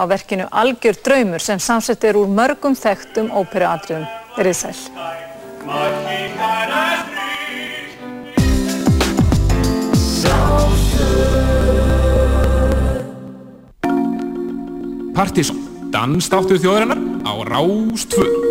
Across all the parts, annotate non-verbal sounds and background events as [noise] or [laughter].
á verkinu Algjör draumur sem samsett er úr mörgum þekktum óperuatriðum. Verið sæl. Partizón, dansdáttur þjóðarinnar á Rástvö.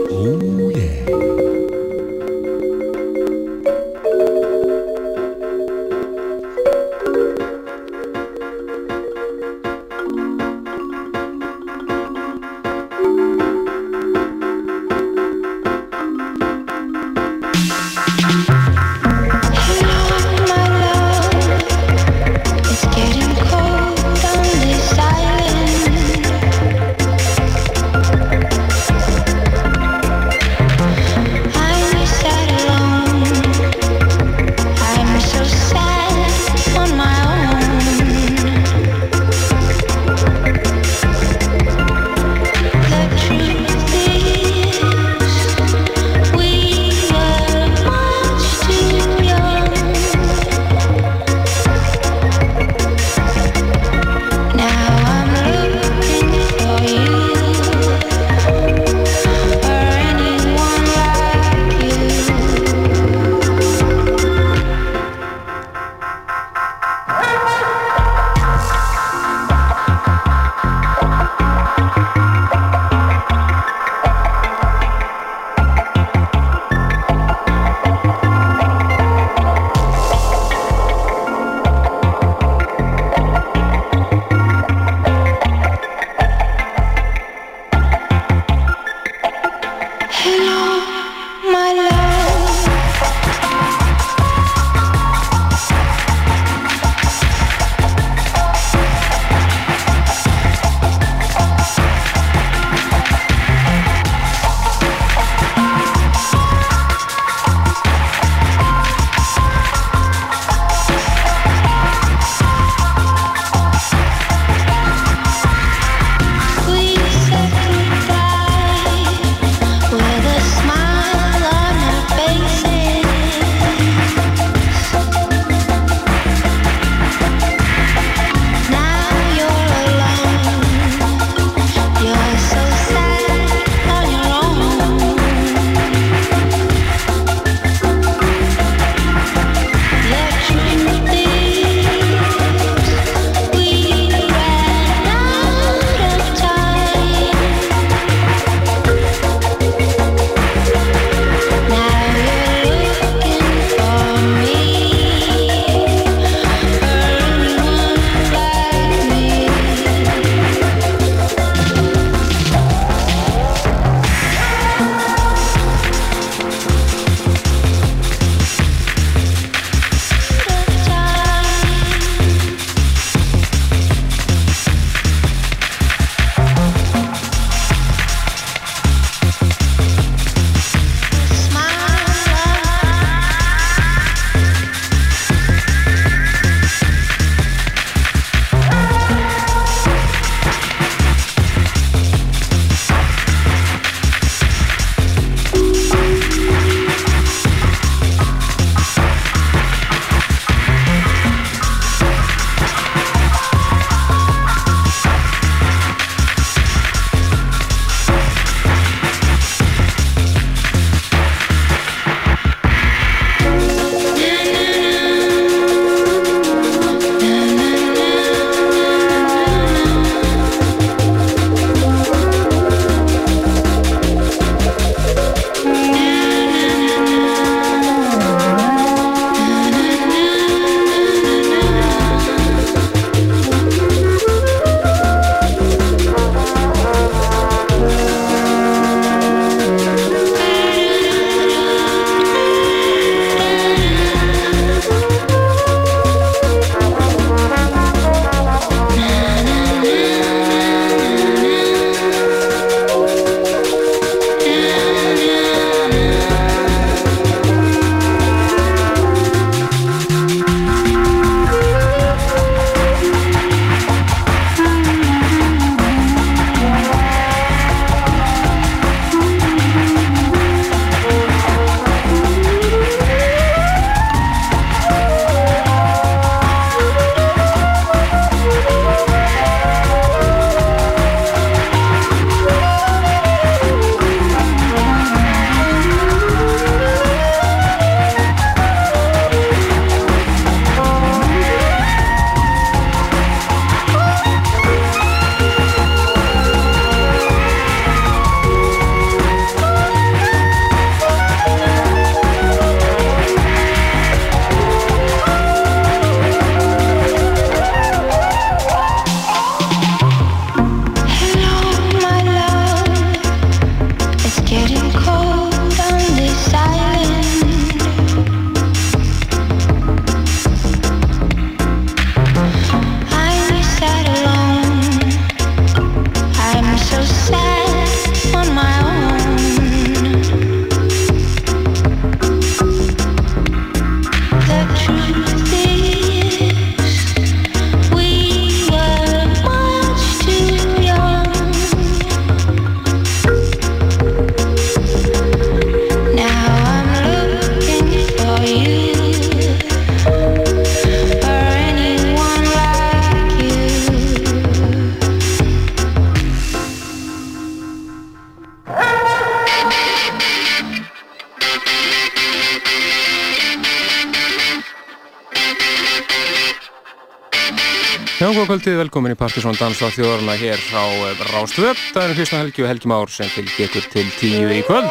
Velkomin í Partisón Dans á þjóðarna hér á eh, Rástvöp. Það er Kristna Helgi og Helgi Már sem fylgir ykkur til tíu í kvöld.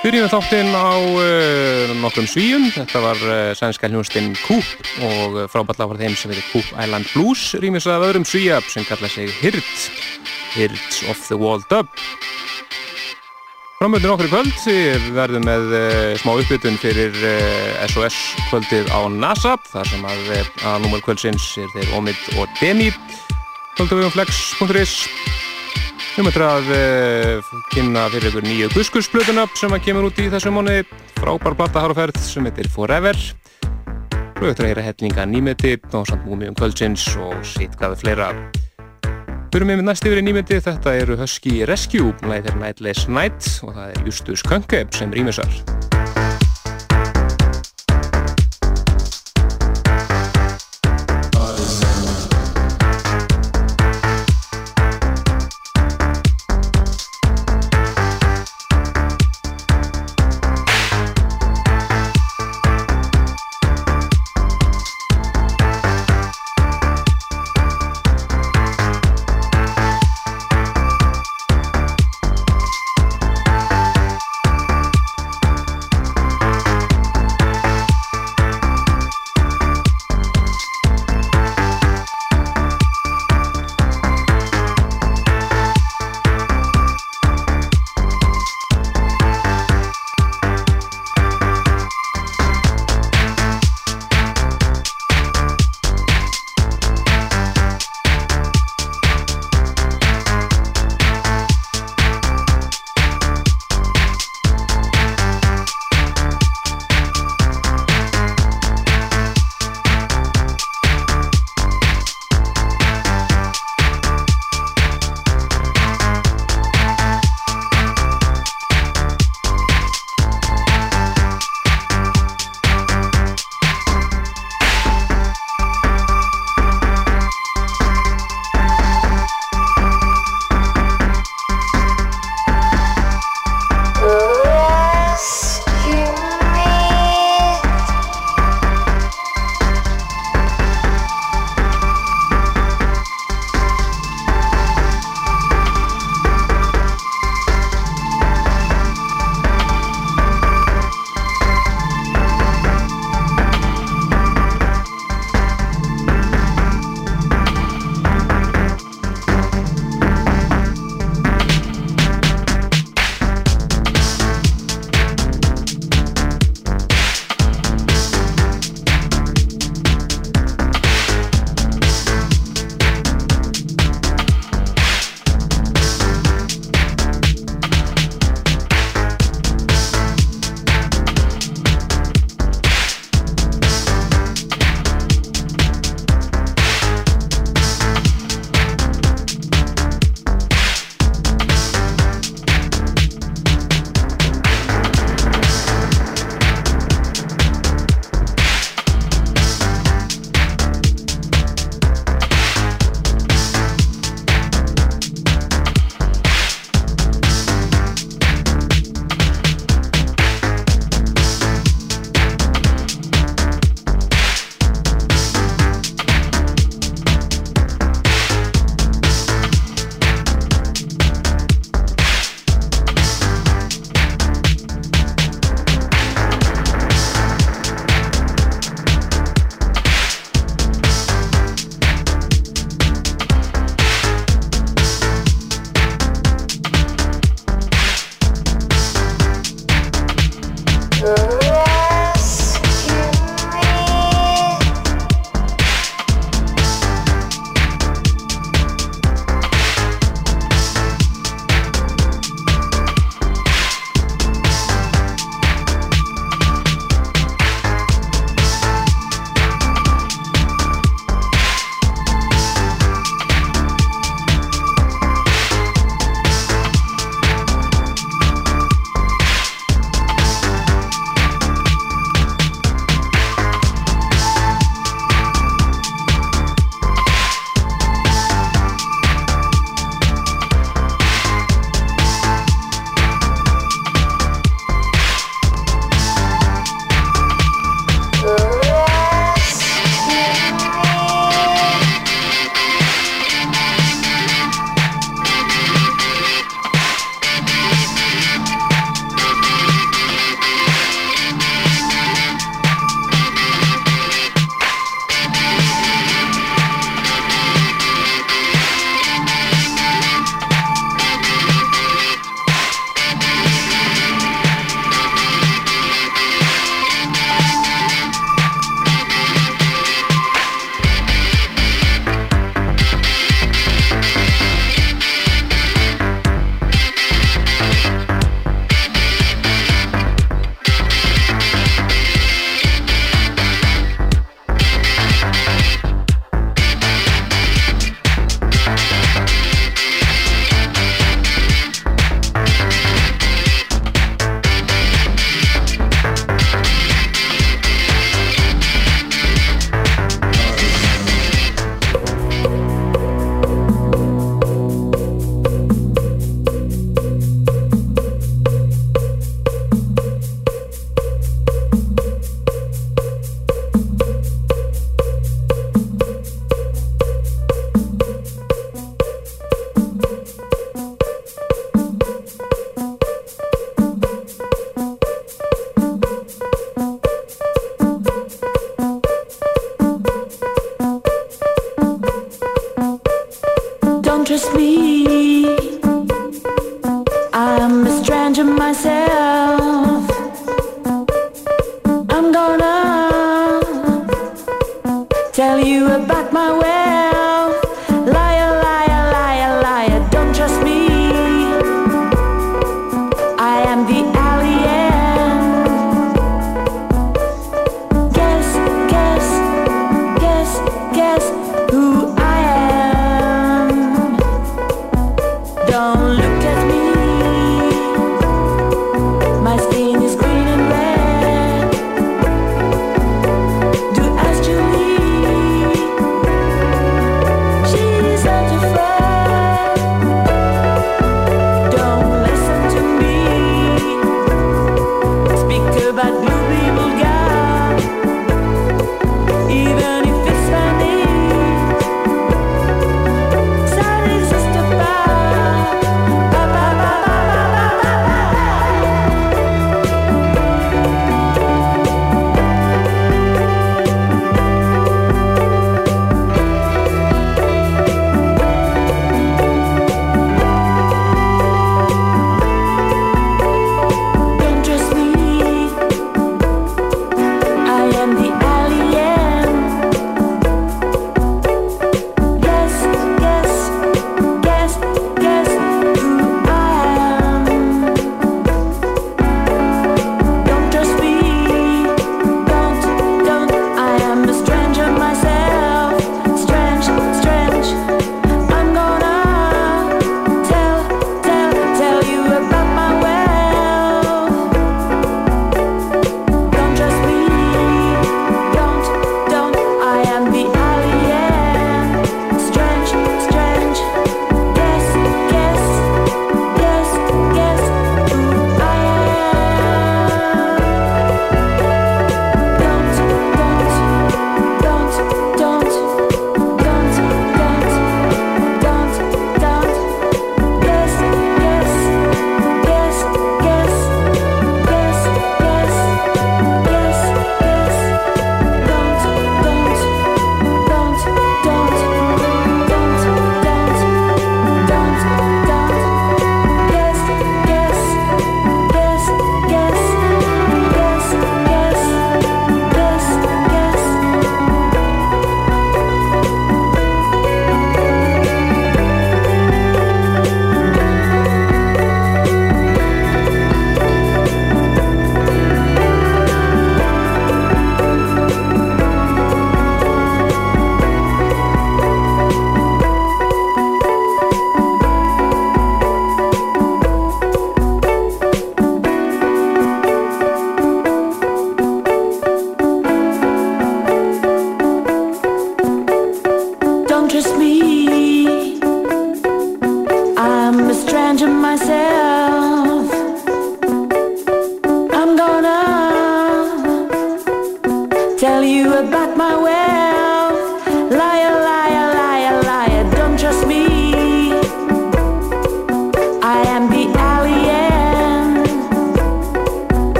Byrjum við þáttinn á uh, nokkrum svíum. Þetta var uh, sænska hljónstinn Coop og frábært lag var þeim sem heitir Coop Island Blues, rýmis að öðrum svíja sem kalla sig Hirt, Hirts of the Wall Dub. Framöndin okkur í kvöld, við verðum með uh, smá uppbytun fyrir uh, SOS kvöldið á NASA, þar sem að, eh, að númur kvöldsins er þeir Omid og Demi, kvöldavögunflex.is. Við möttum að uh, kynna fyrir ykkur nýju Guskursblöðuna sem að kemur út í þessu móni, frábær platta haruferð sem heitir Forever. Við möttum að heyra hellinga nýmeti, násamt múmi um kvöldsins og sitt hvaðið fleira. Fyrir með næst yfir í nýmyndi, þetta eru Husky Rescue, læðir Nightless Night og það er Justus Könkeb sem rýmisar.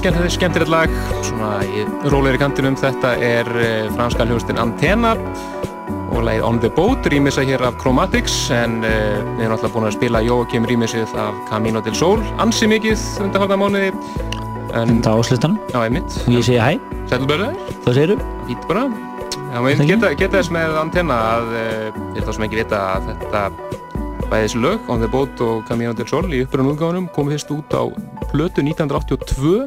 Skemmt, skemmtilegt lag. Svona í róleiri kantinum þetta er eh, franska hljóðstinn Antenna og lagið On the Boat rýmisa hér af Chromatics en uh, við erum alltaf búin að spila Jóakim rýmisið af Camino del Sol ansi mikið undan hálfa mánuði en það áslutan Já, einmitt. Og ég segi hæ. Sælubörður Það segiru Fít bara. Já, geta, geta þess með Antenna að uh, fyrir þá sem ekki vita að þetta bæðis lög On the Boat og Camino del Sol í uppröðum útgáðunum komið fyrst út á plötu 1982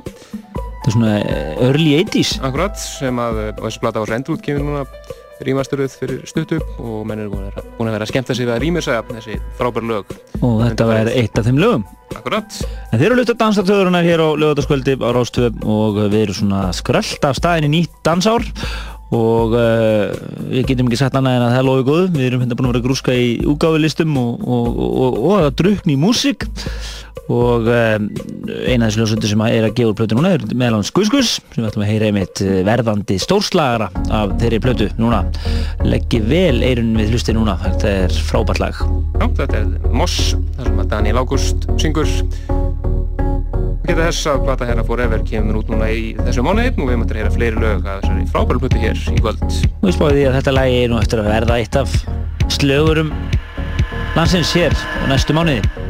Það er svona eh, early 80's Akkurat, sem að þessi plata var rendur út kemur núna rýmastöruð fyrir stuttu og menn eru búin, búin að vera að skemmta sig við að rýmisa þessi frábær lög. Og þetta var eitt af þeim lögum. Akkurat En þeir eru að dansatöðurinnar hér á lögataskvöldi á Rástöðum og við erum svona skröld af staðinni nýtt dansár og uh, við getum ekki sagt annað en að það er lofið góðu. Við erum hérna búin að vera grúska í úgáðulistum og, og, og, og að drukna í músík. Og um, eina af þessu ljósundur sem er að gefa úr plötu núna er meðal hans Guðskus sem við ætlum að heyra einmitt verðandi stórslagara af þeirri plötu núna. Leggji vel eirun við hlusti núna. Þetta er frábært lag. Já, þetta er Moss, þar sem að Daniel Ágúst syngur þess að plata hérna Forever kemur út núna í þessu mánuði. Og við möttum að heyra fleiri lög að þessari frábæru plötu hér í kvöld. Ég spáði því að þetta lagi er nú eftir að verða eitt af slögurum landsins hér næstu mánuði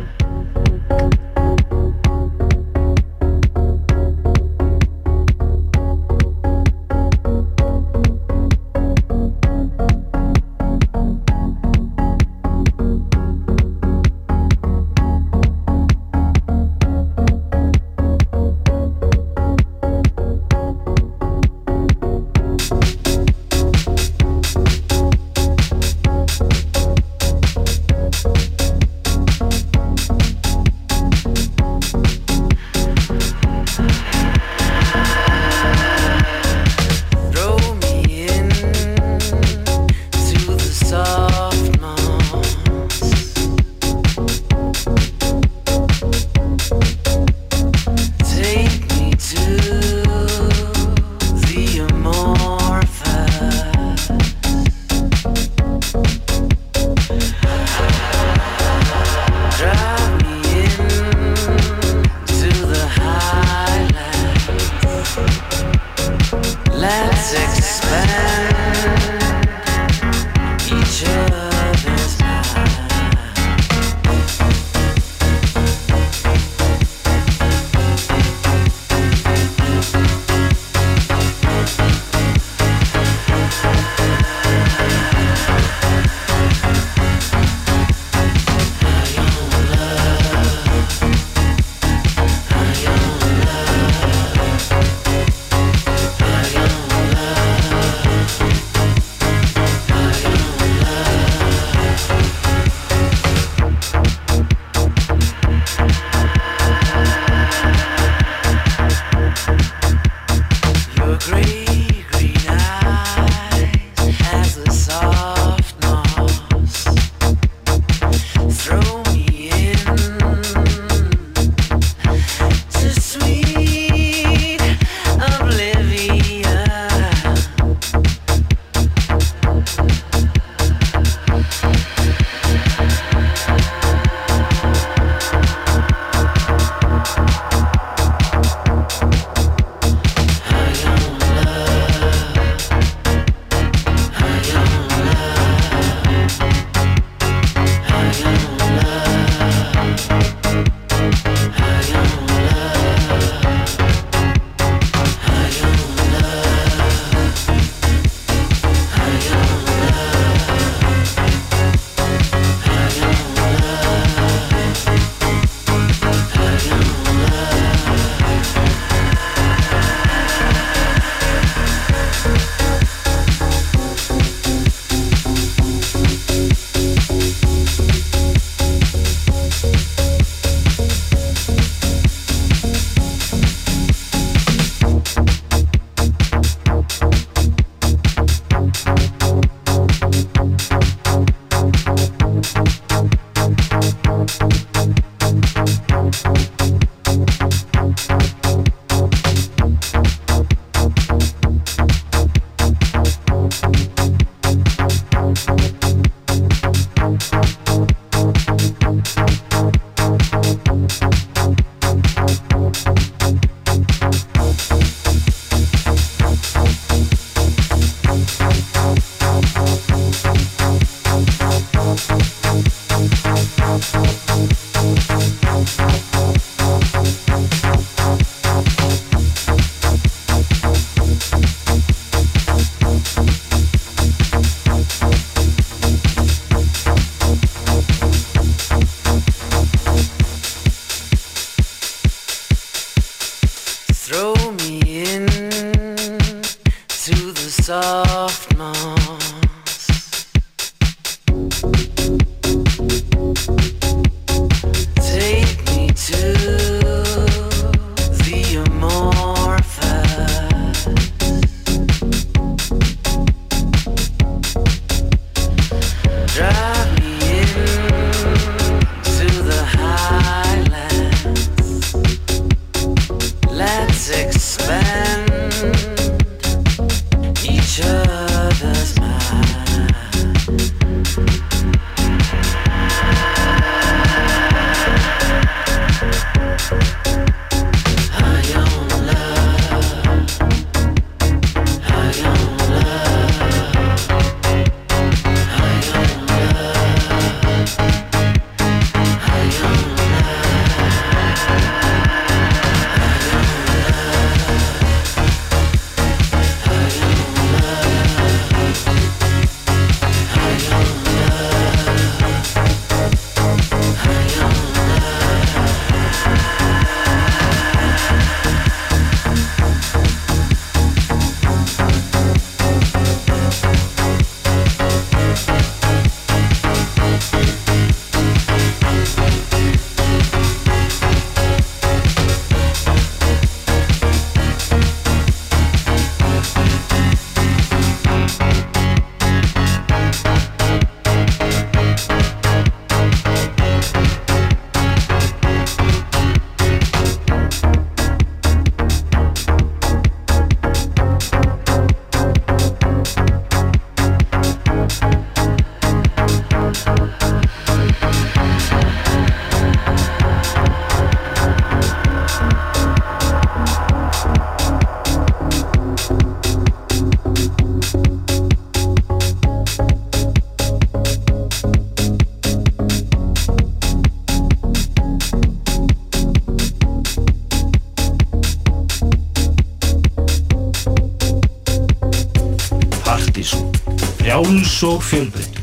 frjáls og fjölbreytt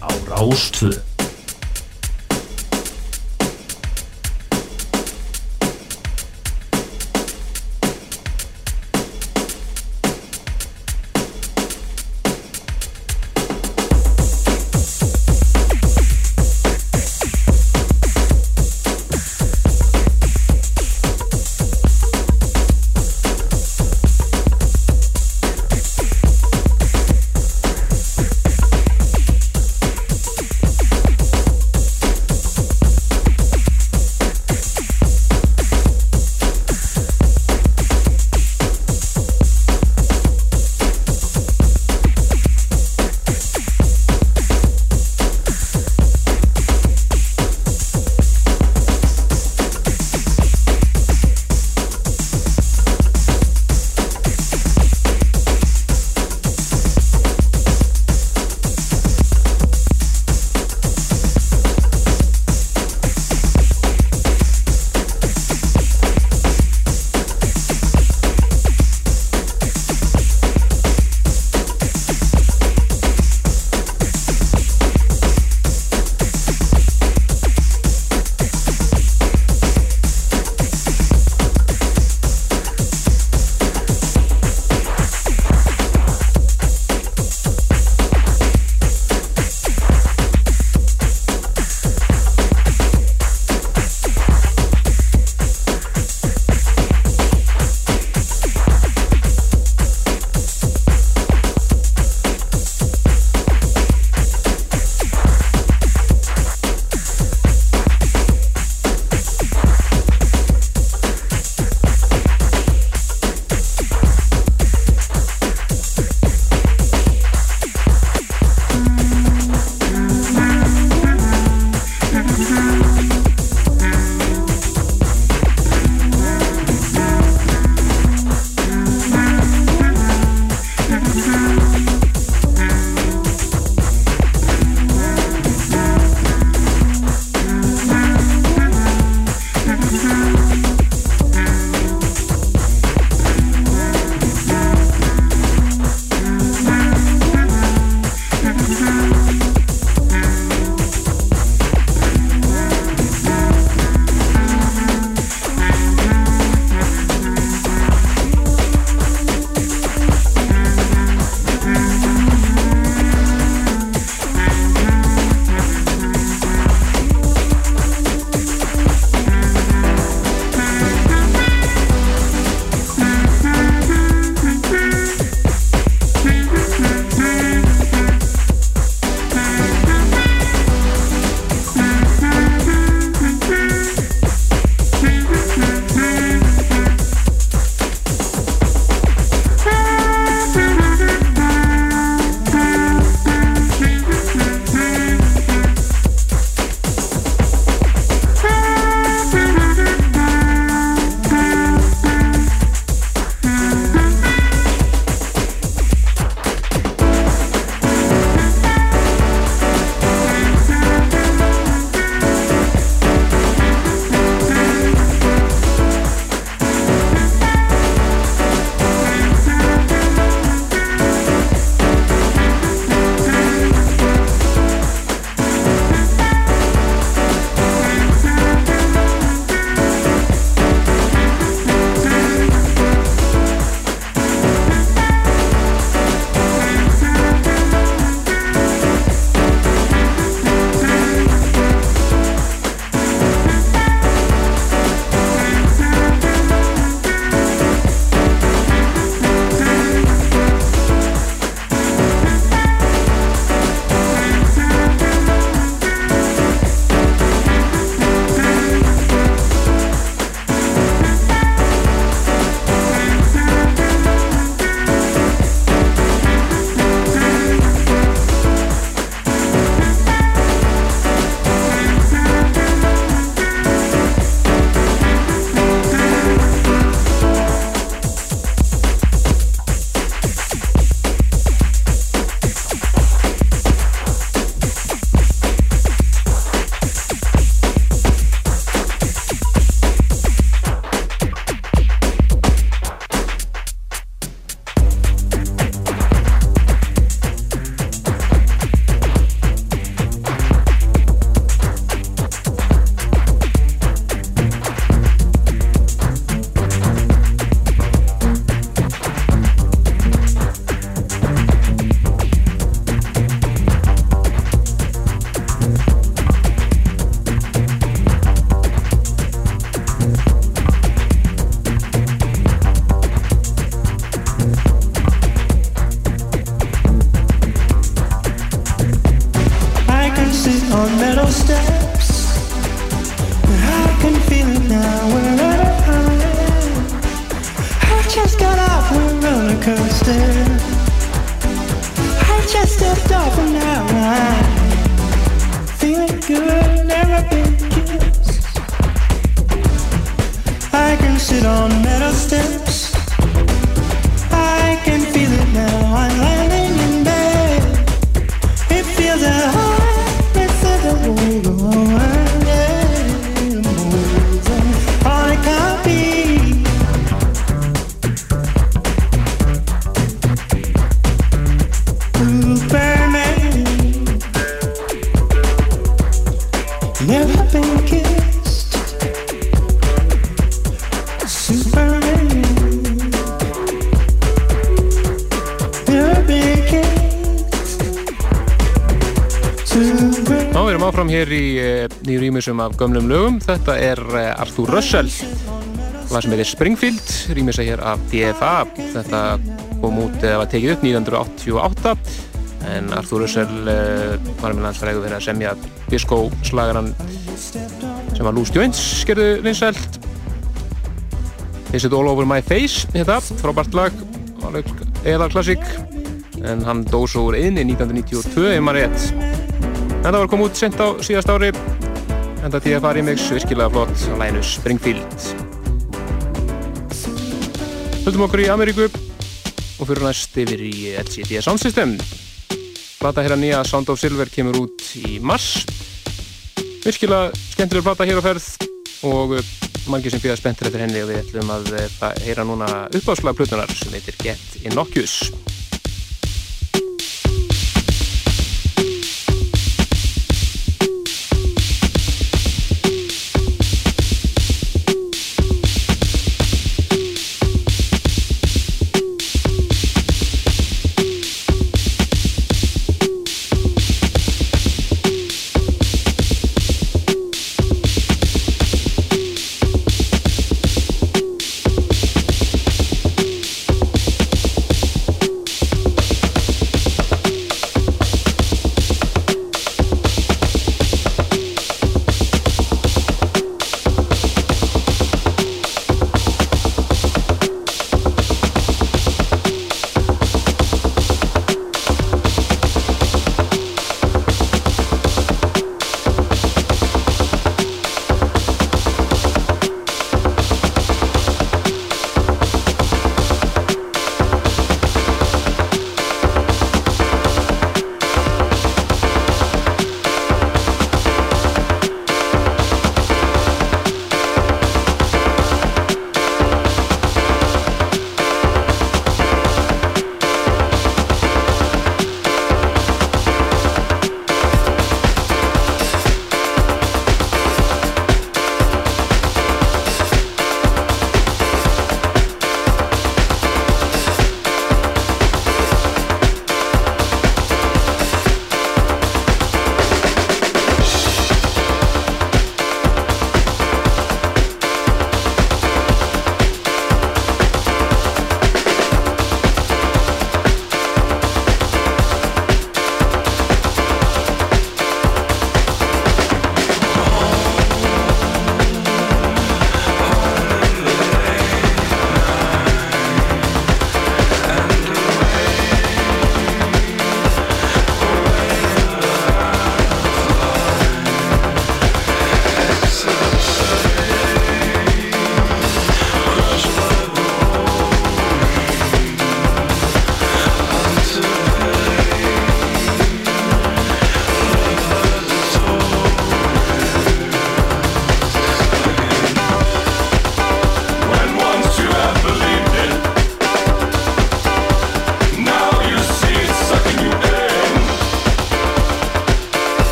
á Rástvö. Rýmisum af gömlum lögum. Þetta er uh, Arthur Russell, hvað sem heitir Springfield, rýmisa hér af DFA. Þetta kom út eða var tekið upp 1988 en Arthur Russell uh, var með landsfræðu verið að semja disco-slagaran sem var Loose Joints, gerðu vinsælt. Is it all over my face, hérna, frábært lag, eða klassík, en hann dó svo úr einni 1992, ef maður rétt. Þetta var komið út sent á síðast ári en það tíða farið mix virkilega flott á læginu Springfield. Höldum okkur í Ameríku og fyrir næst yfir í LCD Sound System. Plata hér að nýja Sound of Silver kemur út í mars. Virkilega skemmtileg plata hér á ferð og uh, margir sem býða spenntir eftir henni og við ætlum að uh, heyra núna uppáðslega plötunar sem heitir Get Innocuous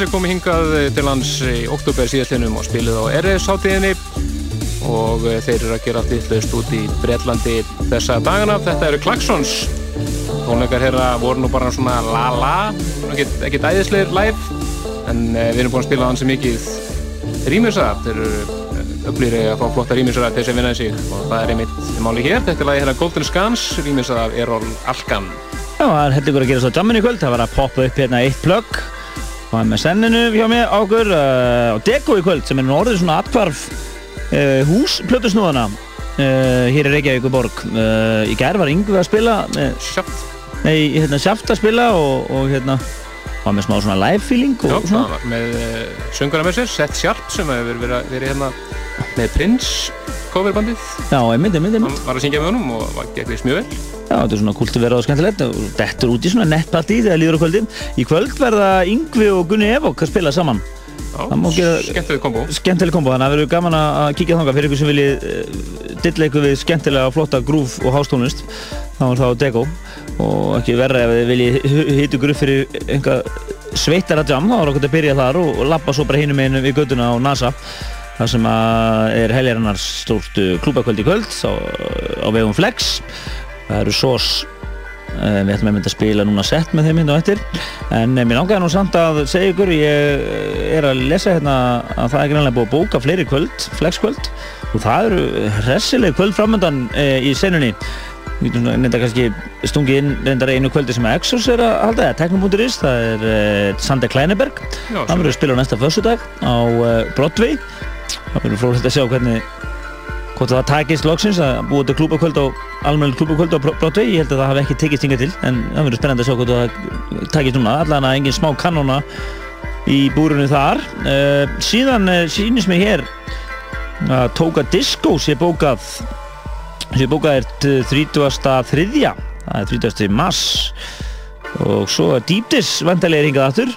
Er komið hingað til lands í oktober síðastlinnum og spilið á RS hátíðinni og eh, þeir eru að gera allt ytlaust út í Bretlandi þessa dagana. Þetta eru Klaxons. Tónleikar herra voru nú bara svona la-la, ekkert, æðisleir live, en eh, við erum búin að spila hansi mikið rýmisara. Þeir eru upplýri að fá flotta rýmisara til þess að vinna sig og það er einmitt máli hér. Þetta er lagi hérna Golden Scans, rýmisara af Errol Alkan. Já, það er heldur ykkur að gera svo jamminu í kvöld, það var að poppa upp hérna eitt plugg og með senninu hjá mér á okkur uh, og Deko í kvöld sem er orðið svona atkvarf uh, hús plötusnúðana uh, hér í Reykjavík borg. Uh, í gær var Yngvi að spila, Sjátt. nei, hérna Sjáft að spila og, og hérna var með smá svona live feeling Já, og svona. það var með sönguna með sér, Seth Sharp sem hefur verið, verið hérna með Prince coverbandið. Já, einmitt, einmitt, einmitt. Hann var að syngja með honum og var þess mjög vel. Já, þetta er svona kultiverað og skemmtilegt og dettur út í svona nettpartí þegar líður á kvöldi. Í kvöld verða Yngvi og Gunni Evok að spila saman. Já, skemmtileg kombo. Skemmtileg kombo, þannig að verður gaman að kíkja þangað fyrir ykkur sem viljið uh, dilla ykkur við skemmtilega flotta grúf og hástónlist. Þá er það á Dego og ekki verra ef þið viljið ykkur upp fyrir einhver sveittara jam, þá er okkur að byrja þar og, og lappa svo bara hinum einu við göduna á NASA. Það sem er heljarinnar stórt klúbakvöld í kvöld á, á vegum Flex. Það eru SOS Uh, við ætlum mynda að spila núna sett með þeim hérna og eftir. En uh, mér langaði nú samt að segja ykkur ég uh, er að lesa hérna að það er greinlega búið að bóka fleiri kvöld flexkvöld og það eru hressileg kvöld framöndan í senunni. Við reynda kannski stungið inn reyndar einu kvöldi sem Exos er að halda eða Teknopunkturins, það er Sander Kleineberg. Hann verður að spila á næsta föstudag á Broadway. Það verður frólægt að sjá hvernig hvort það takist loksins að búa til klúbakvöld á almenn klúbakvöld á Bro- Broadway. Ég held að það hafi ekki tekist hingað til en það verður spennandi að sjá hvort það takist núna. Allan að engin smá kannóna í búrunu þar. Uh, síðan uh, sýnist mér hér að Tóka Disco sé bókað sé bókað er til 30. þriðja. Það er 30. mars. Og svo er Deep Dish vantarlega hingað aftur.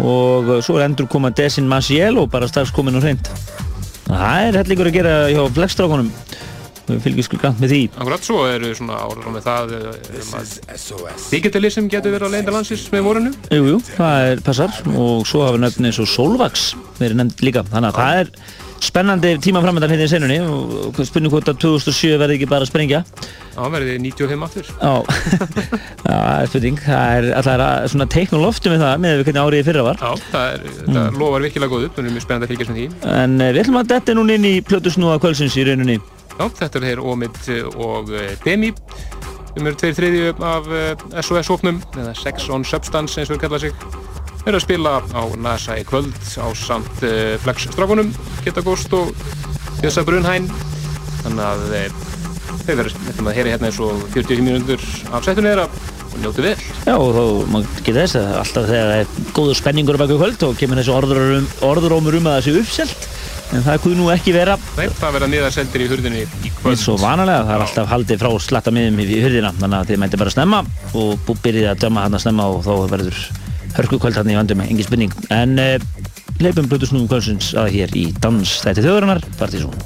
Og svo er endur koma Desin Masiel og bara strax komin og hreint það er hellingur að gera hjá flexstrákunum. Við fylgjum skulgant með því. Akkurat svo eru svona ára með það eh, að digitalism getur verið á leiðinda landsins með vorinu. Jú, jú, það er passar. Og svo hafa nöfn eins og Solvax verið nefnd líka. Þannig að það er spennandi tíma framöndan hérna í senunni og spurning hvort að 2007 verði ekki bara að sprengja? Já, verðið 95 aftur. [laughs] Já, það er spurning. Það er alltaf svona teikn og loftu með það með við hvernig árið í fyrra var. Já, það, er, það lofar virkilega góð upp, það er mjög spennandi að fylgjast með því. en eh, við ætlum að detta núna inn í plötusnúða kvöldsins í rauninni. Já, þetta er þeir Omid og eh, Demi. Sem eru tveir þriðju af eh, SOS-hófnum eða Sex on Substance eins og þeir kalla sig eru að spila á NASA í kvöld á samt uh, Flex-strákunum Kitta Ghost og Bjössa Brunhæn þannig að uh, þeir verður að heyra hérna eins og 40 mínútur af settunni þeirra og njótu vel. Já, og þá maður geta þess að alltaf þegar það er góður spenningur á baku kvöld og kemur þessi orðurómur, orðurómur um að það sé uppselt en það kuð nú ekki vera. Nei, það verða niðarseldir í hurðinni í kvöld. Eins og vanalega, það er alltaf haldið frá slatta miðum í hurðina, þannig að þið mæti bara snemma og byrjið að döma hann að snemma og þá verður hörku kvöld hann í vandum, engin spurning. En uh, leipum blötu snúum kvöldsins að hér í dans þætti þjóðurinnar, Partísón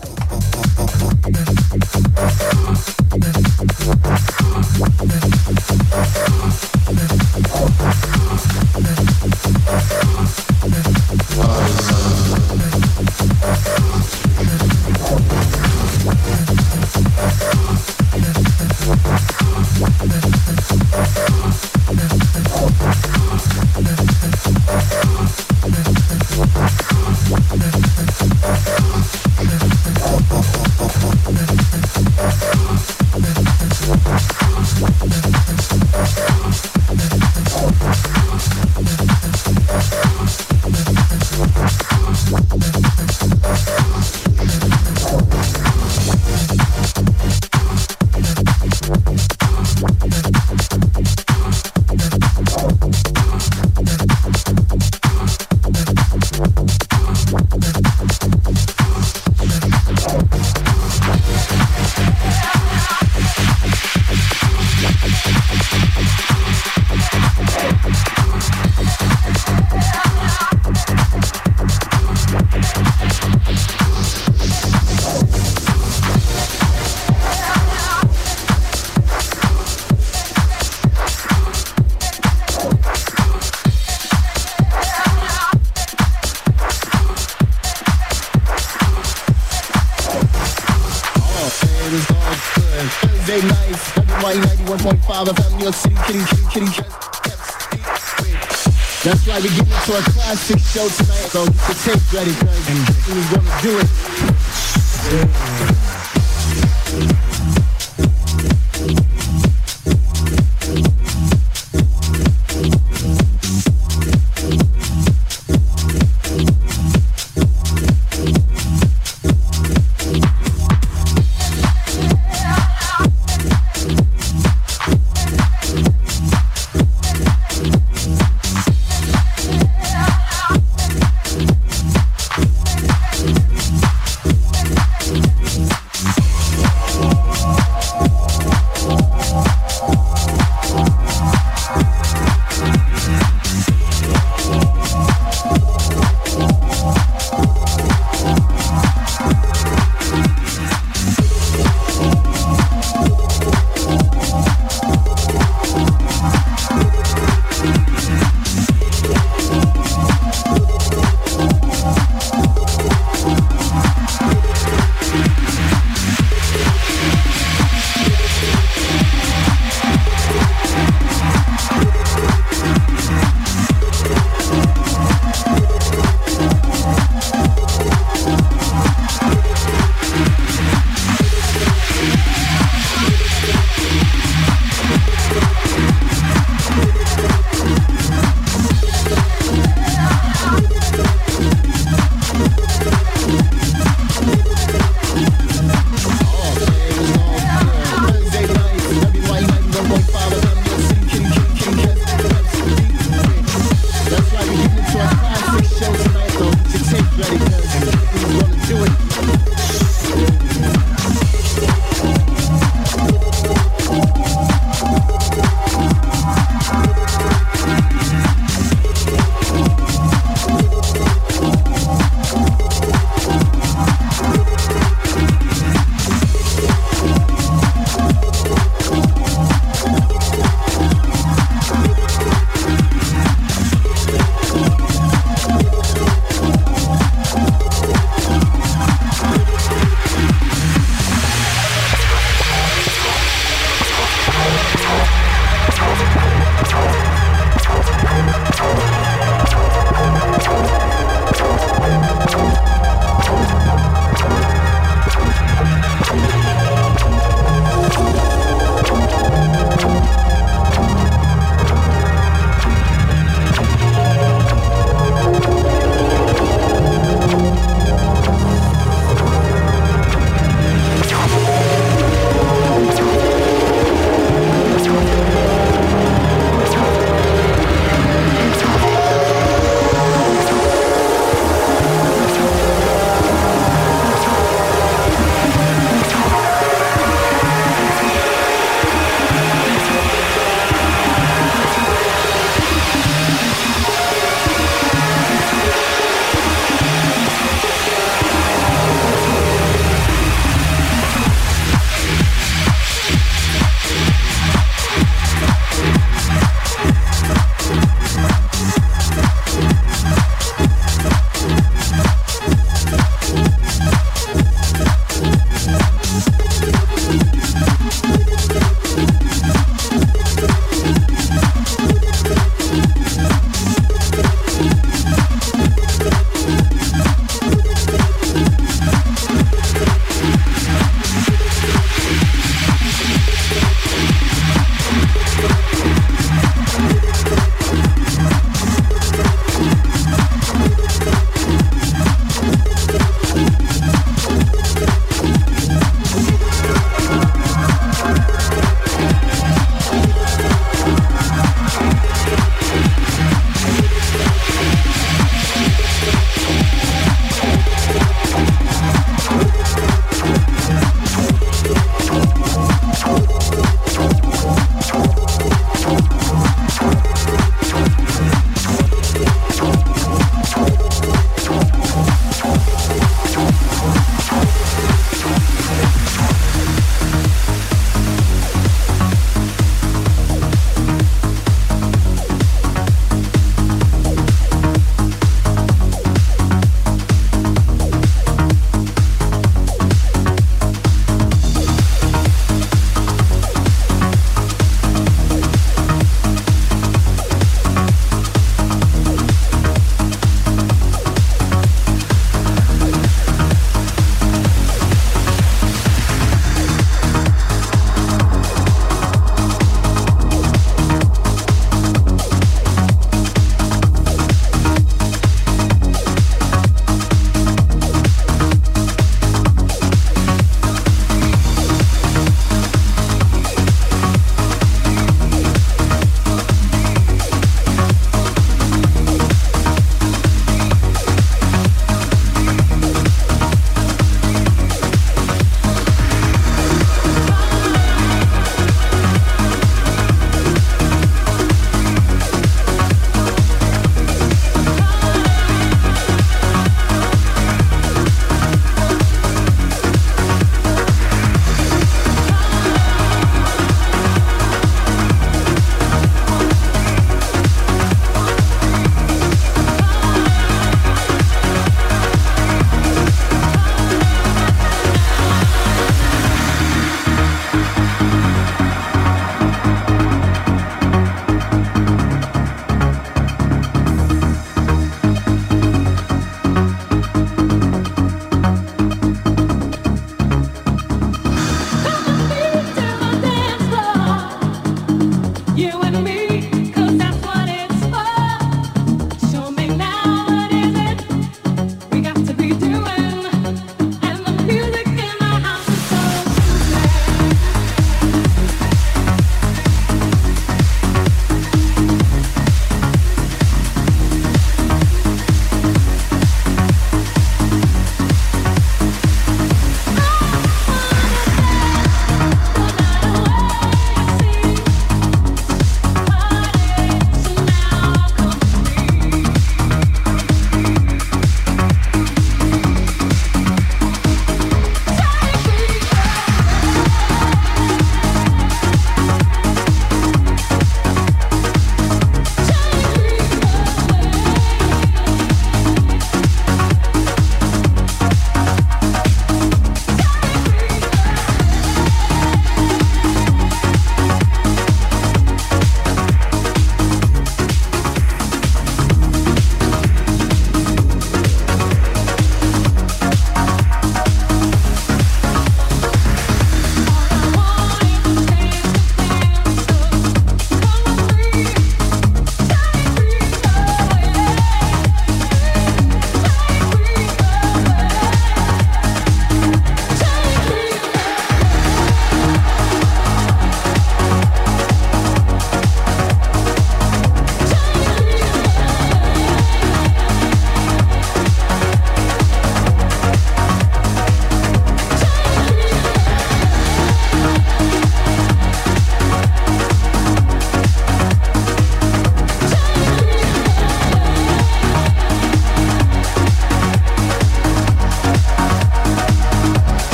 Thursday into show tonight, so get the tape ready, cause we're gonna do it.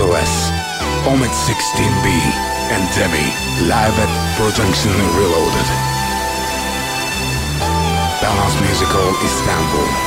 SOS, Omid 16B, and Demi, live at Production Reloaded. Balance Musical Istanbul.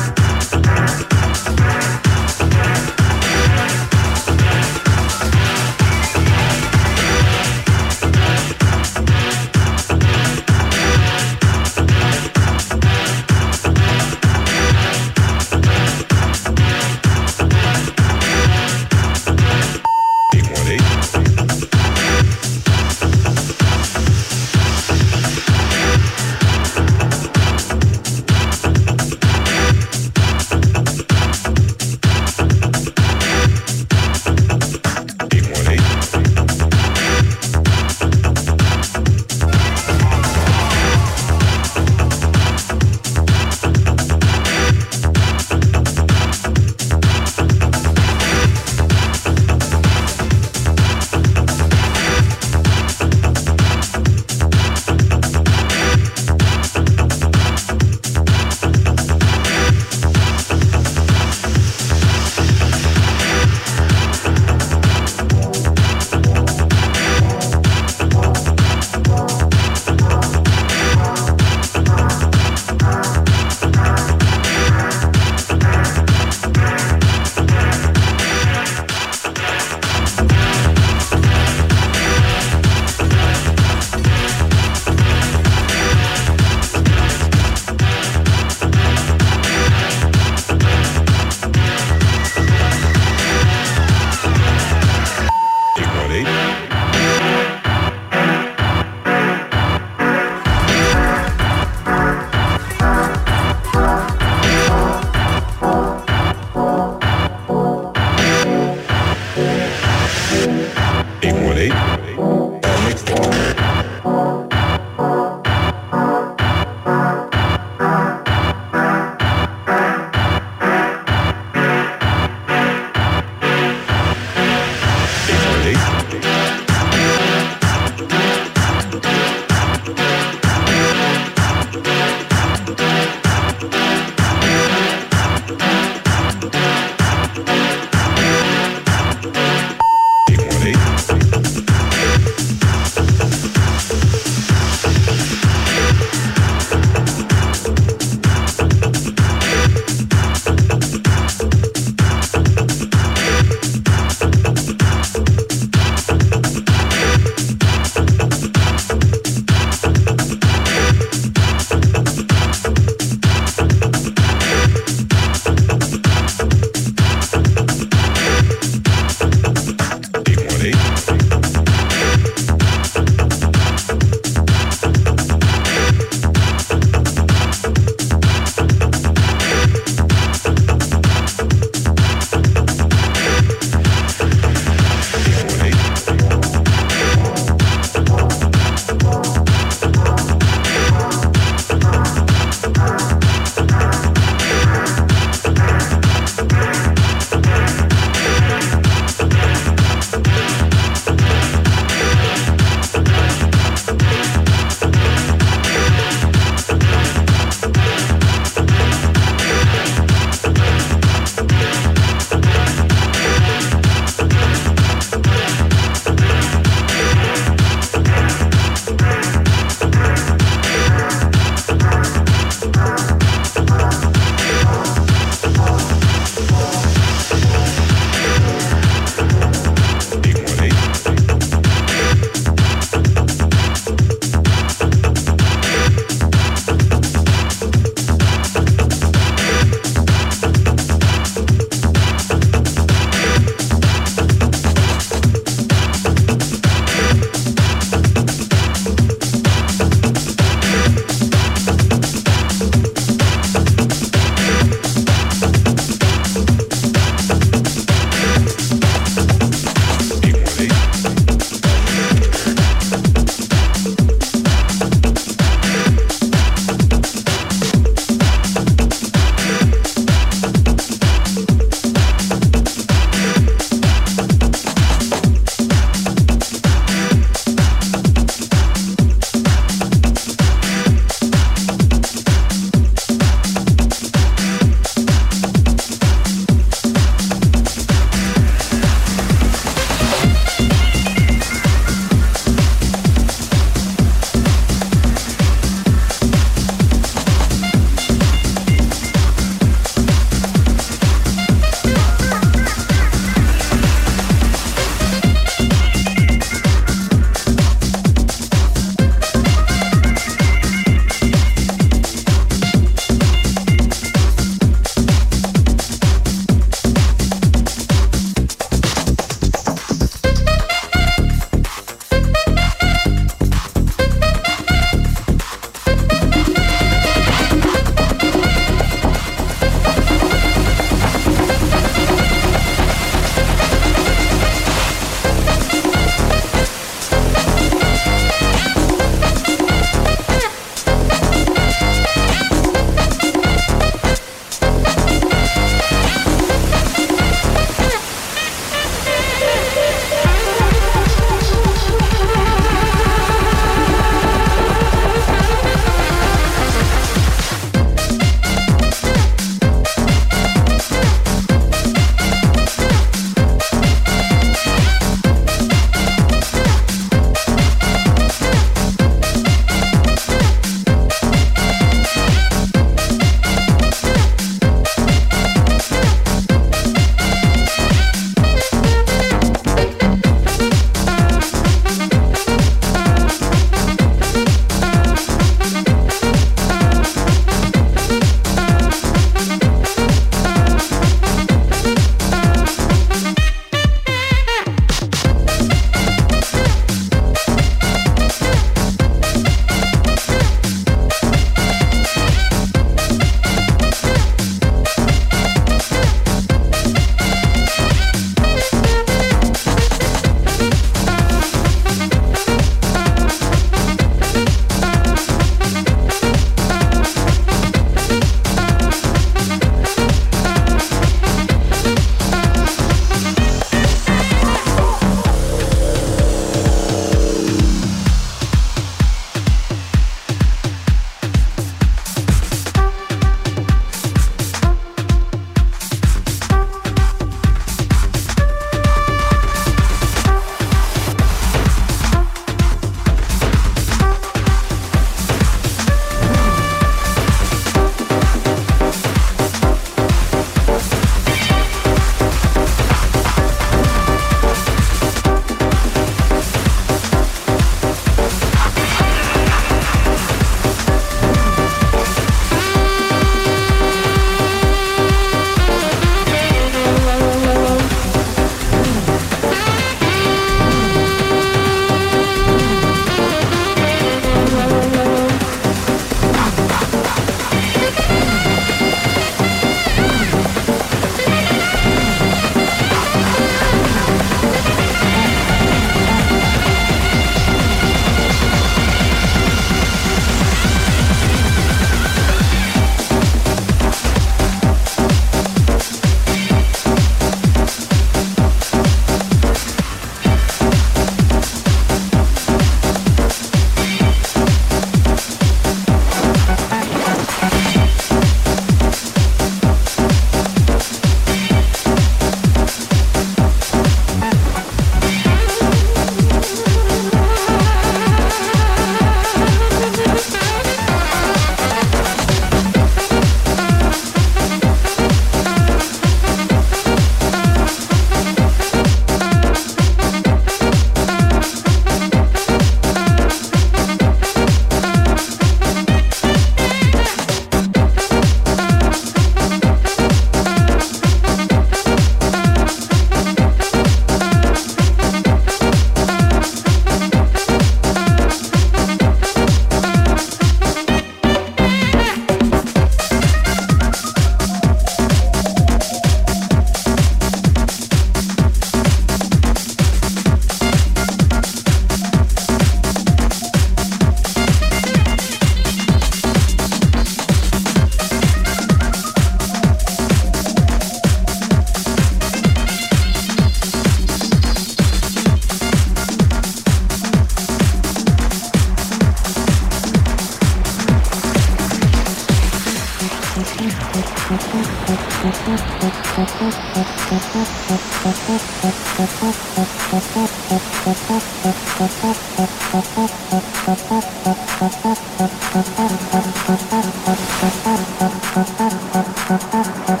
Já,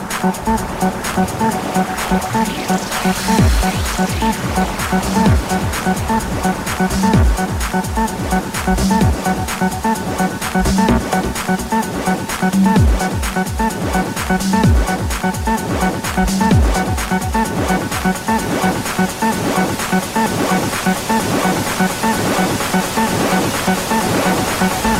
þið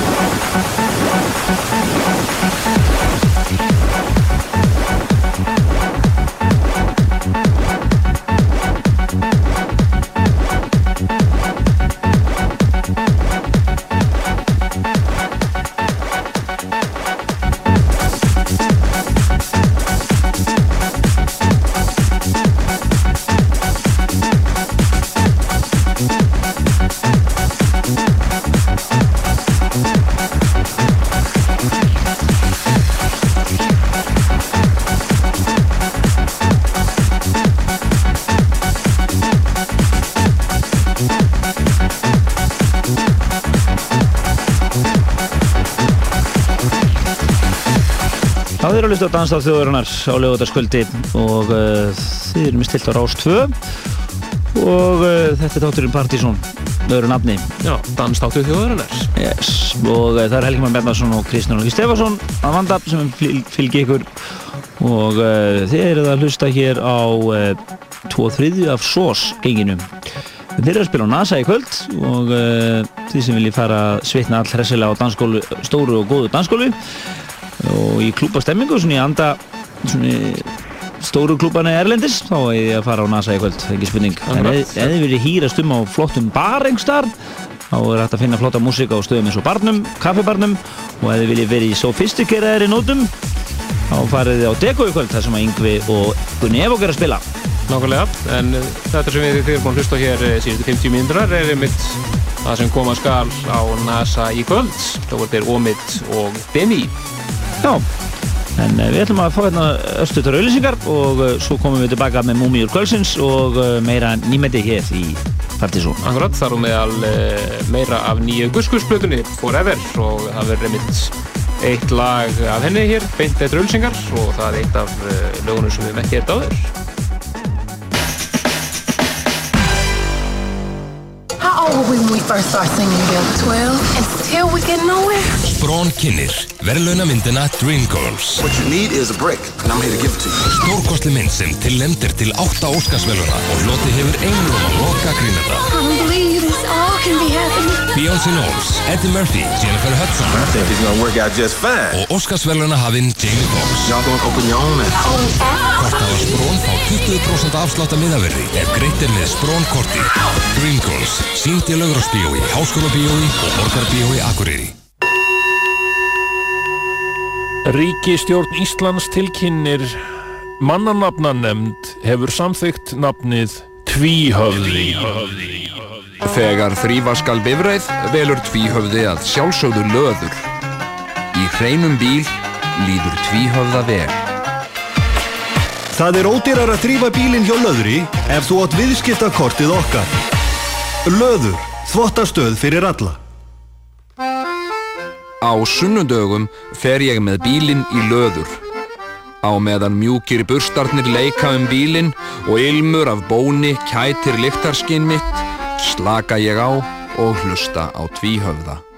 eru að hlusta á þjóðurinnar á lögutaskvöldi og uh, þið eru með stilt á Rás 2 og uh, þetta er þátturinn Partizón öðru nafni. Já, Danstáttu þjóðarinnar. Yes, og uh, það er Helgi Már Bjarnarsson og Kristján Olgi Stefansson að vanda sem fylg, fylgi ykkur og þið eru að hlusta hér á uh, tvo þriðju af SOS genginum. Þeir eru að spila á NASA í kvöld og þið sem viljið fara að svitna all hressilega á dansskólu, stóru og góðu dansskólu og í klúpa stemmingu svona í anda svona stóru klúbana erlendis þá er ég að fara á NASA í kvöld, er ekki spurning en ef þið viljið hýrast um á flottum bar engstar þá er hægt að finna flotta músík á stöðum eins og barnum, kaffibarnum og ef þið viljið verið í sofistikeraðri nótum þá farið þið á Deko í kvöld þar sem að Yngvi og Gunni Evok er að spila Nákvæmlega, en þetta sem við erum búin að hlusta hér uh, síðustu 50 mínútur er einmitt það sem koma skal á NASA í kvöld. Þá voru þeir Omid og Demi. Já, en uh, við ætlum að fá hérna östutar auðlýsingar og uh, svo komum við tilbaka með Múmiur Kvölsins og uh, meira nýmeti hér í Partizón. Akkurat, þar og meðal meira af nýju guskusplötunni Forever og það verður einmitt eitt lag af henni hér, beint eftir ölsingar og það er eitt af lögunum sem við með hér áður. How old were we when we first started singing together? 12. And still we get nowhere? Sprón kynir, verðlaunamyndina Dreamgirls. What you need is a break, and I'm here to give it to you. Stórkostli mynd sem tilnefndir til átta Óskarsverðuna og hloti hefur einrum að loka grínenda. I don't believe this all can be happening. Beyoncé Knowles, Eddie Murphy, Jennifer Hudson I think it's gonna work out just fine. og Óskarsverðuna hafinn Jamie Foxx. Y'all gonna open your own app. Hvort hafa Sprón fá 20% afslátt að miðaverði ef greitt er með Sprón korti. Dreamgirls, sínd í Laugrársbíói, Háskóla bíói og Borgarbíói Akureyri. Ríkistjórn Íslands tilkynnir mannanafnanemnd hefur samþygt nafnið Tvíhöfði. Þegar þrýfa skal bifræð velur tvíhöfði að sjálfsögðu löður. Í hreinum bíl líður tvíhöfða vel. Það er ódýrar að þrýfa bílinn hjá Löðri ef þú átt viðskiptakortið okkar. Löður, þvottastöð fyrir alla. Á sunnudögum fer ég með bílinn í löður. Á meðan mjúkir burstarnir leika um bílinn og ilmur af bóni kætir lyktarskinn mitt, slaka ég á og hlusta á tvíhöfða.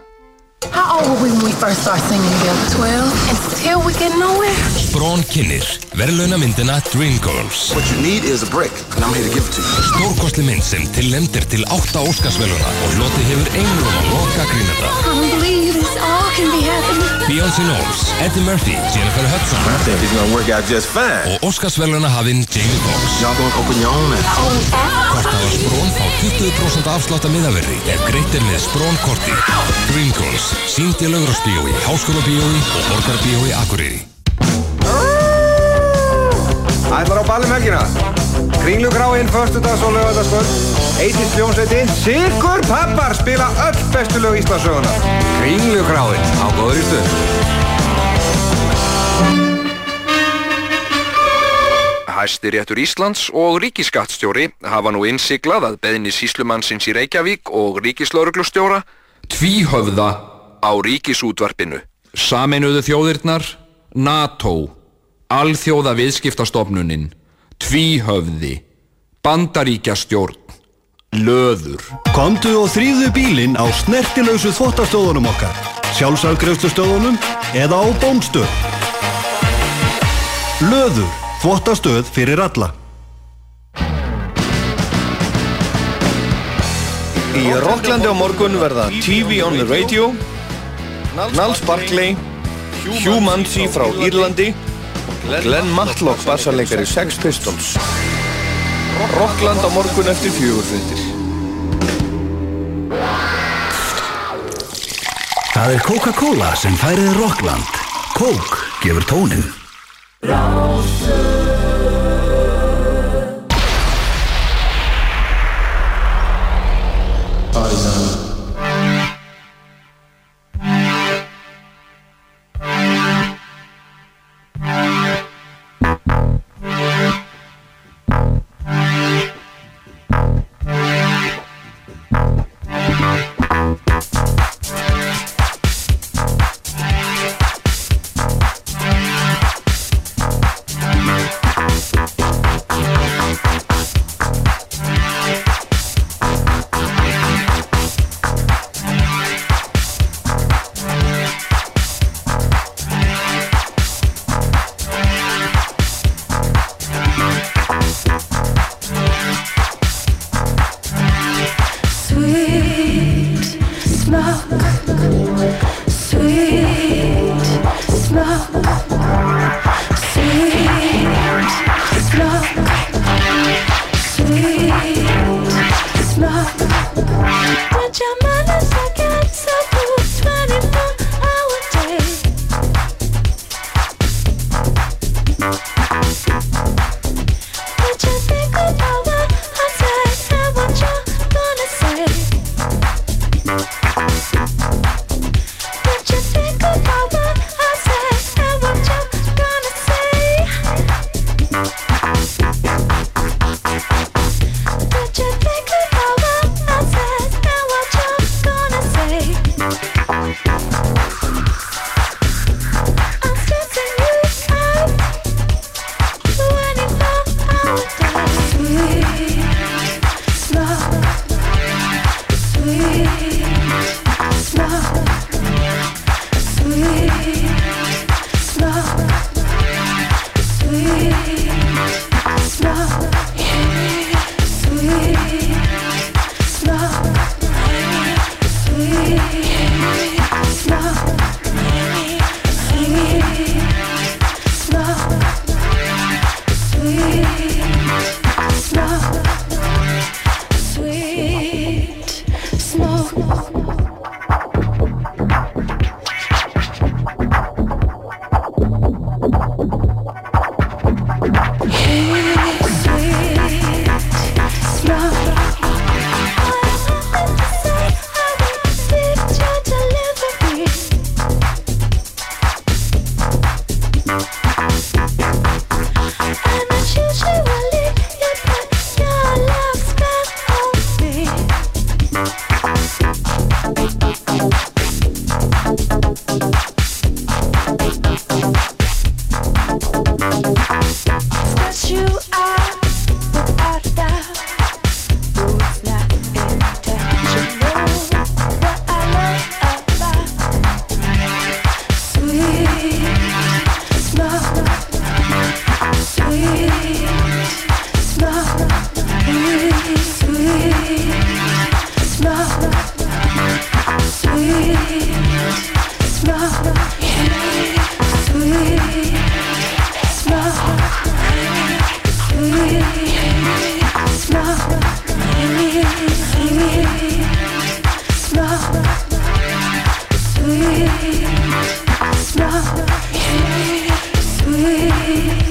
How old were we when we first started singing together? 12. And still we get nowhere? Sprón kynir, verðlaunamyndina Dreamgirls. What you need is a break, and I'm here to give it to you. Stórkostli mynd sem tilnefndir til átta Óskarsverðuna og hloti hefur einrum að loka grínenda. I don't believe this all can be happening. Beyoncé Knowles, Eddie Murphy, Jennifer Hudson I think it's gonna work out just fine. og Óskarsverðuna hafinn Jamie Foxx. Y'all gonna open your own app. Hvort hafa Sprón fá 20% afslátt að miðaverði ef greitt er með Sprón korti. Dreamgirls, sínd í Laugrársbíói, Háskóla bíói og Borgarbíói Akureyri. Ætlar á balli melkina Kringlugráinn, förstudags og lögadaskvöld Eitins hljómsveitin Sigur Pappar spila öll bestu lög Íslandsöguna Kringlugráinn á góður í stund Hæstiréttur Íslands og ríkiskattstjóri hafa nú innsiglað að beðni síslumannsins í Reykjavík og ríkislauruglustjóra tvíhöfða á ríkisútvarpinu. Sameinuðu þjóðirnar, NATO, Alþjóða viðskiptastofnunin, tvíhöfði, bandaríkjastjórn, löður. Komdu og þrýðu bílinn á snertilausu þvottastöðunum okkar, sjálfsafgreifslustöðunum eða á bónstöð. Löður, þvottastöð fyrir alla. Í Rocklandi á morgun verða TV on the Radio, Nals Barkley, Hugh Muncy frá Írlandi og Glenn Matlock bassarleikari Sex Pistols. Rockland á morgun eftir fjögurfyndir. Það er Coca-Cola sem færið Rockland. Coke gefur tónin. Sweet sweet smell, sweet.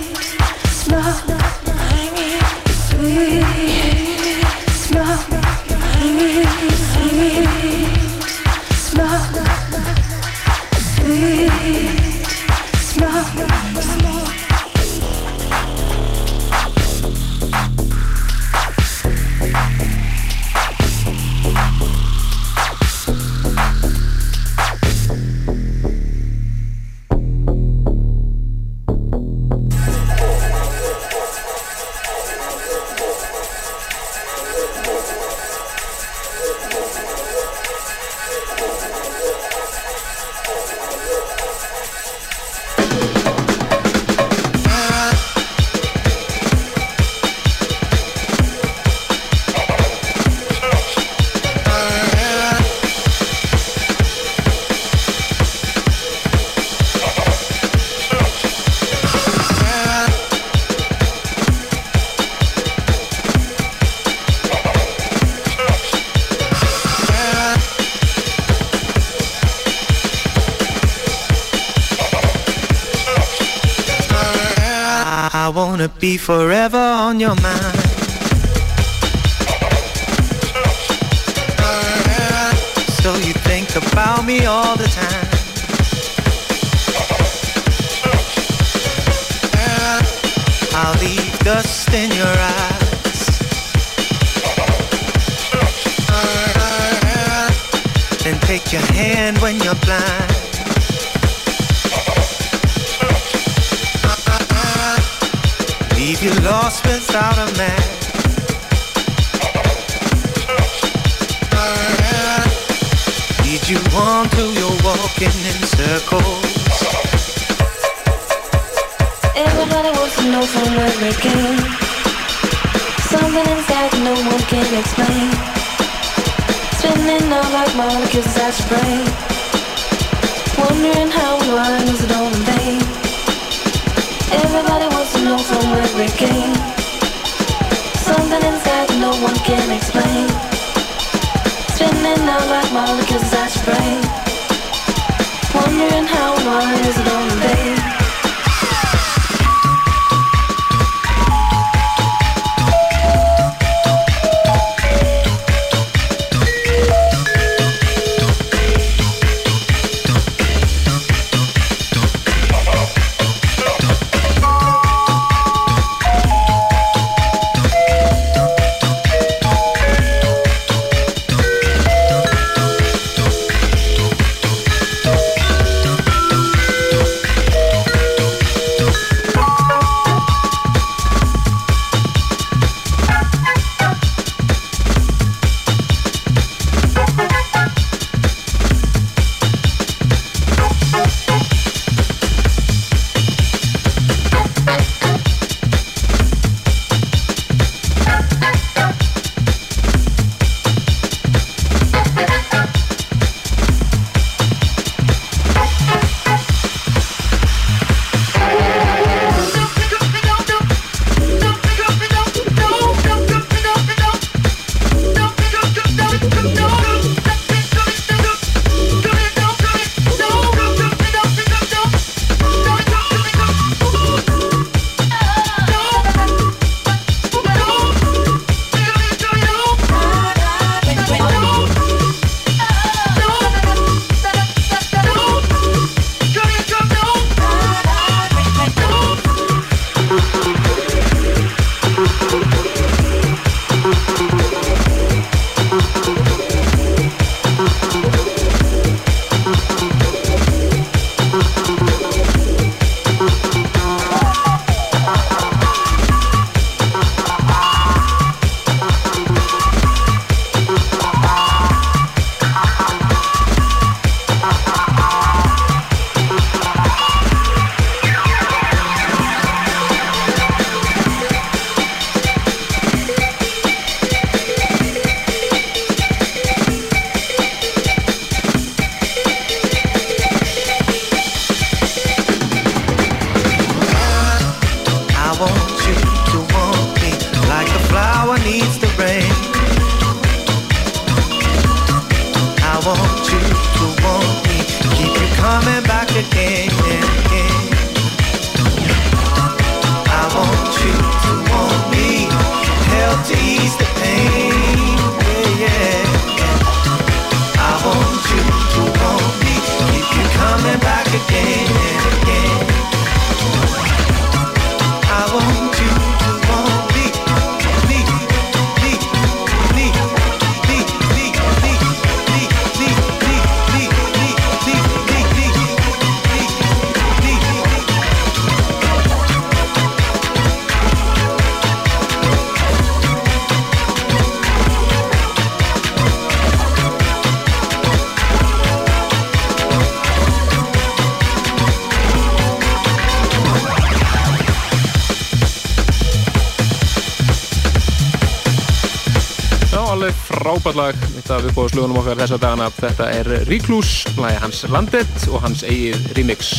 frábærlag mitt af uppbóðslugunum okkar þessa dagana þetta er Ríklús, hlæði hans Landet og hans eigið remix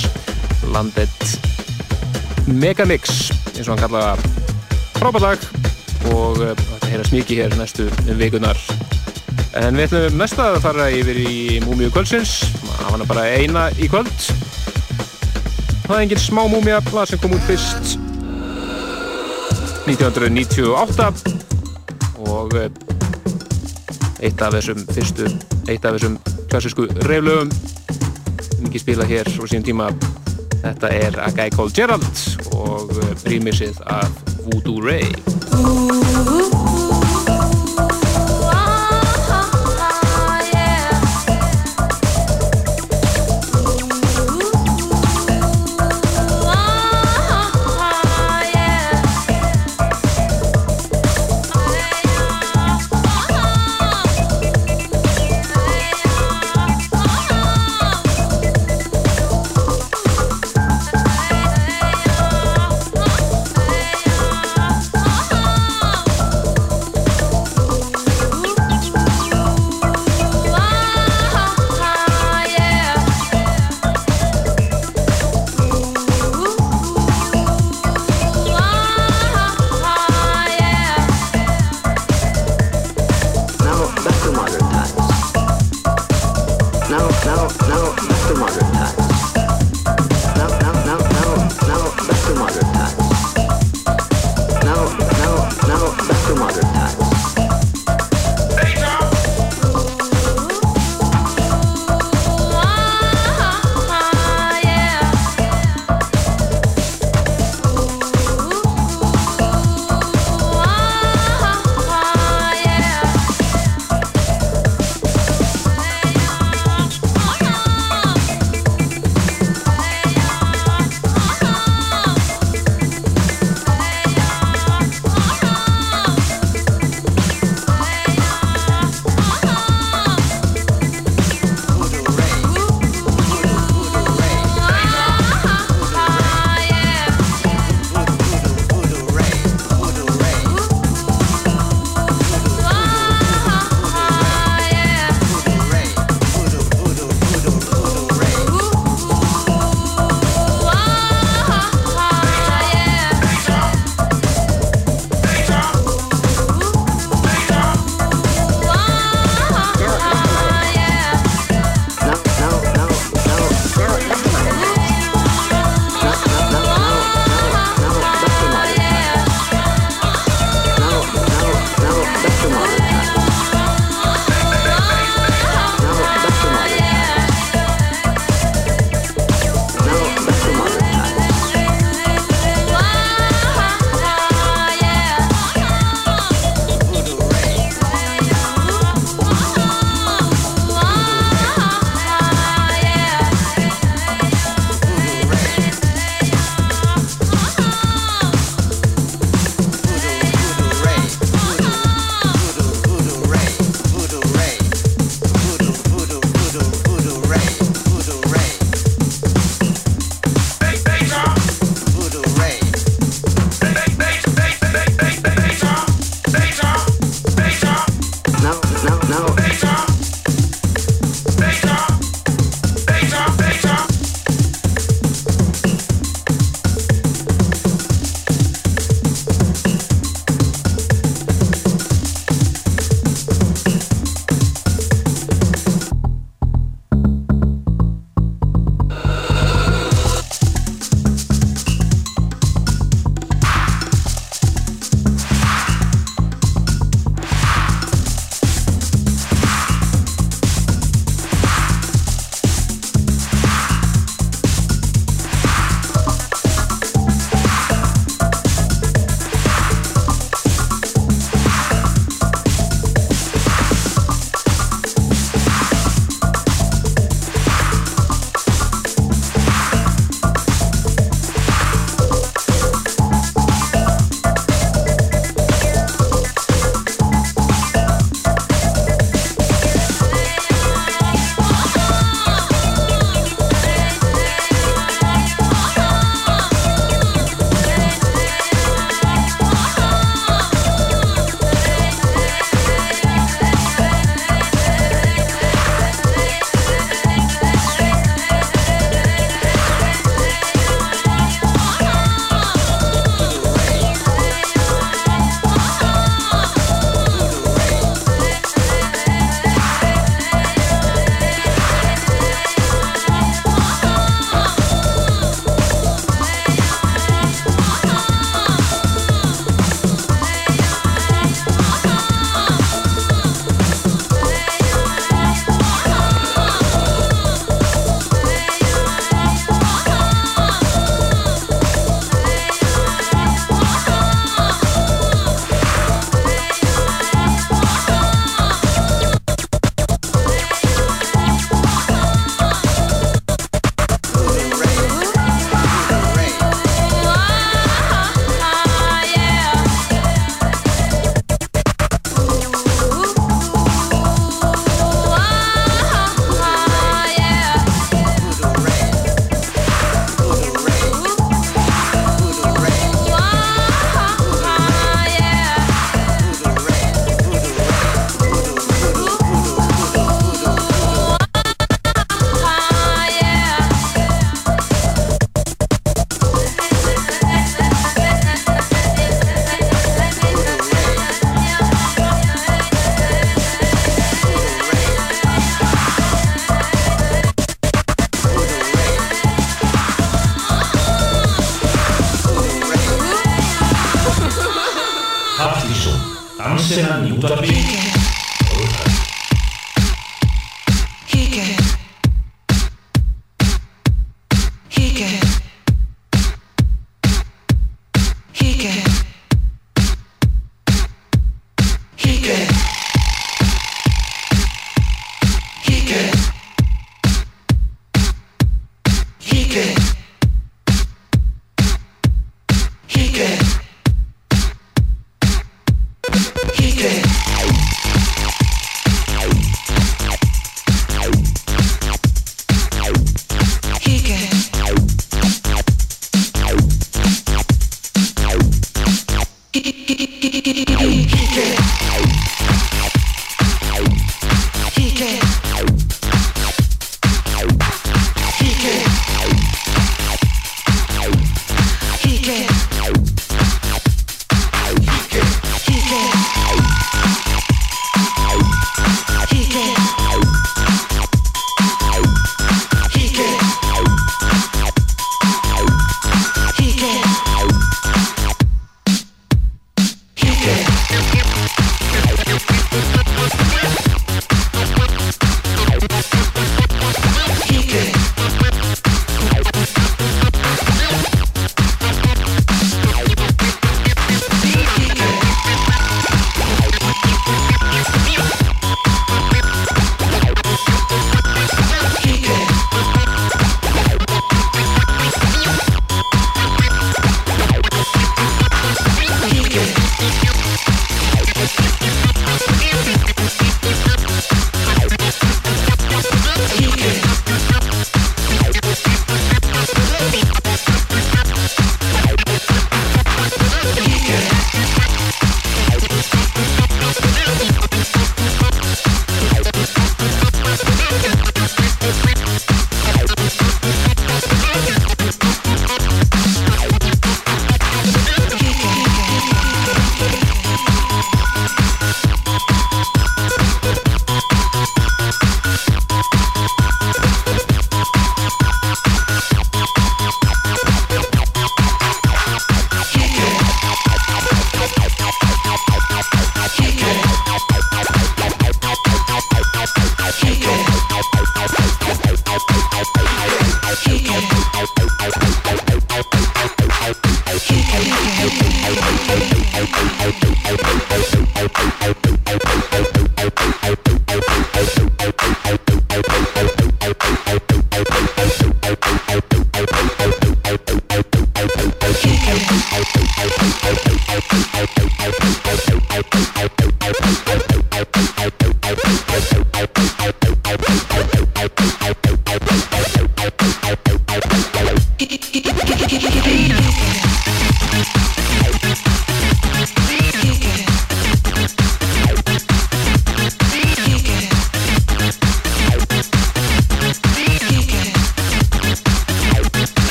Landet Megamix eins og hann kallaða frábærlag og eh, þetta heyrast mikið hér næstu um vikunar en við ætlum mest að fara yfir í múmiu kvöldsins. Að hafa hana bara eina í kvöld. Það er enginn smá múmia blað sem kom út fyrst. 1998 og eitt af þessum fyrstu, eitt af þessum klassísku reyflögum ekki spila hér á sínum tíma. Þetta er A Guy Called Gerald og eh, rýmisið af Voodoo Ray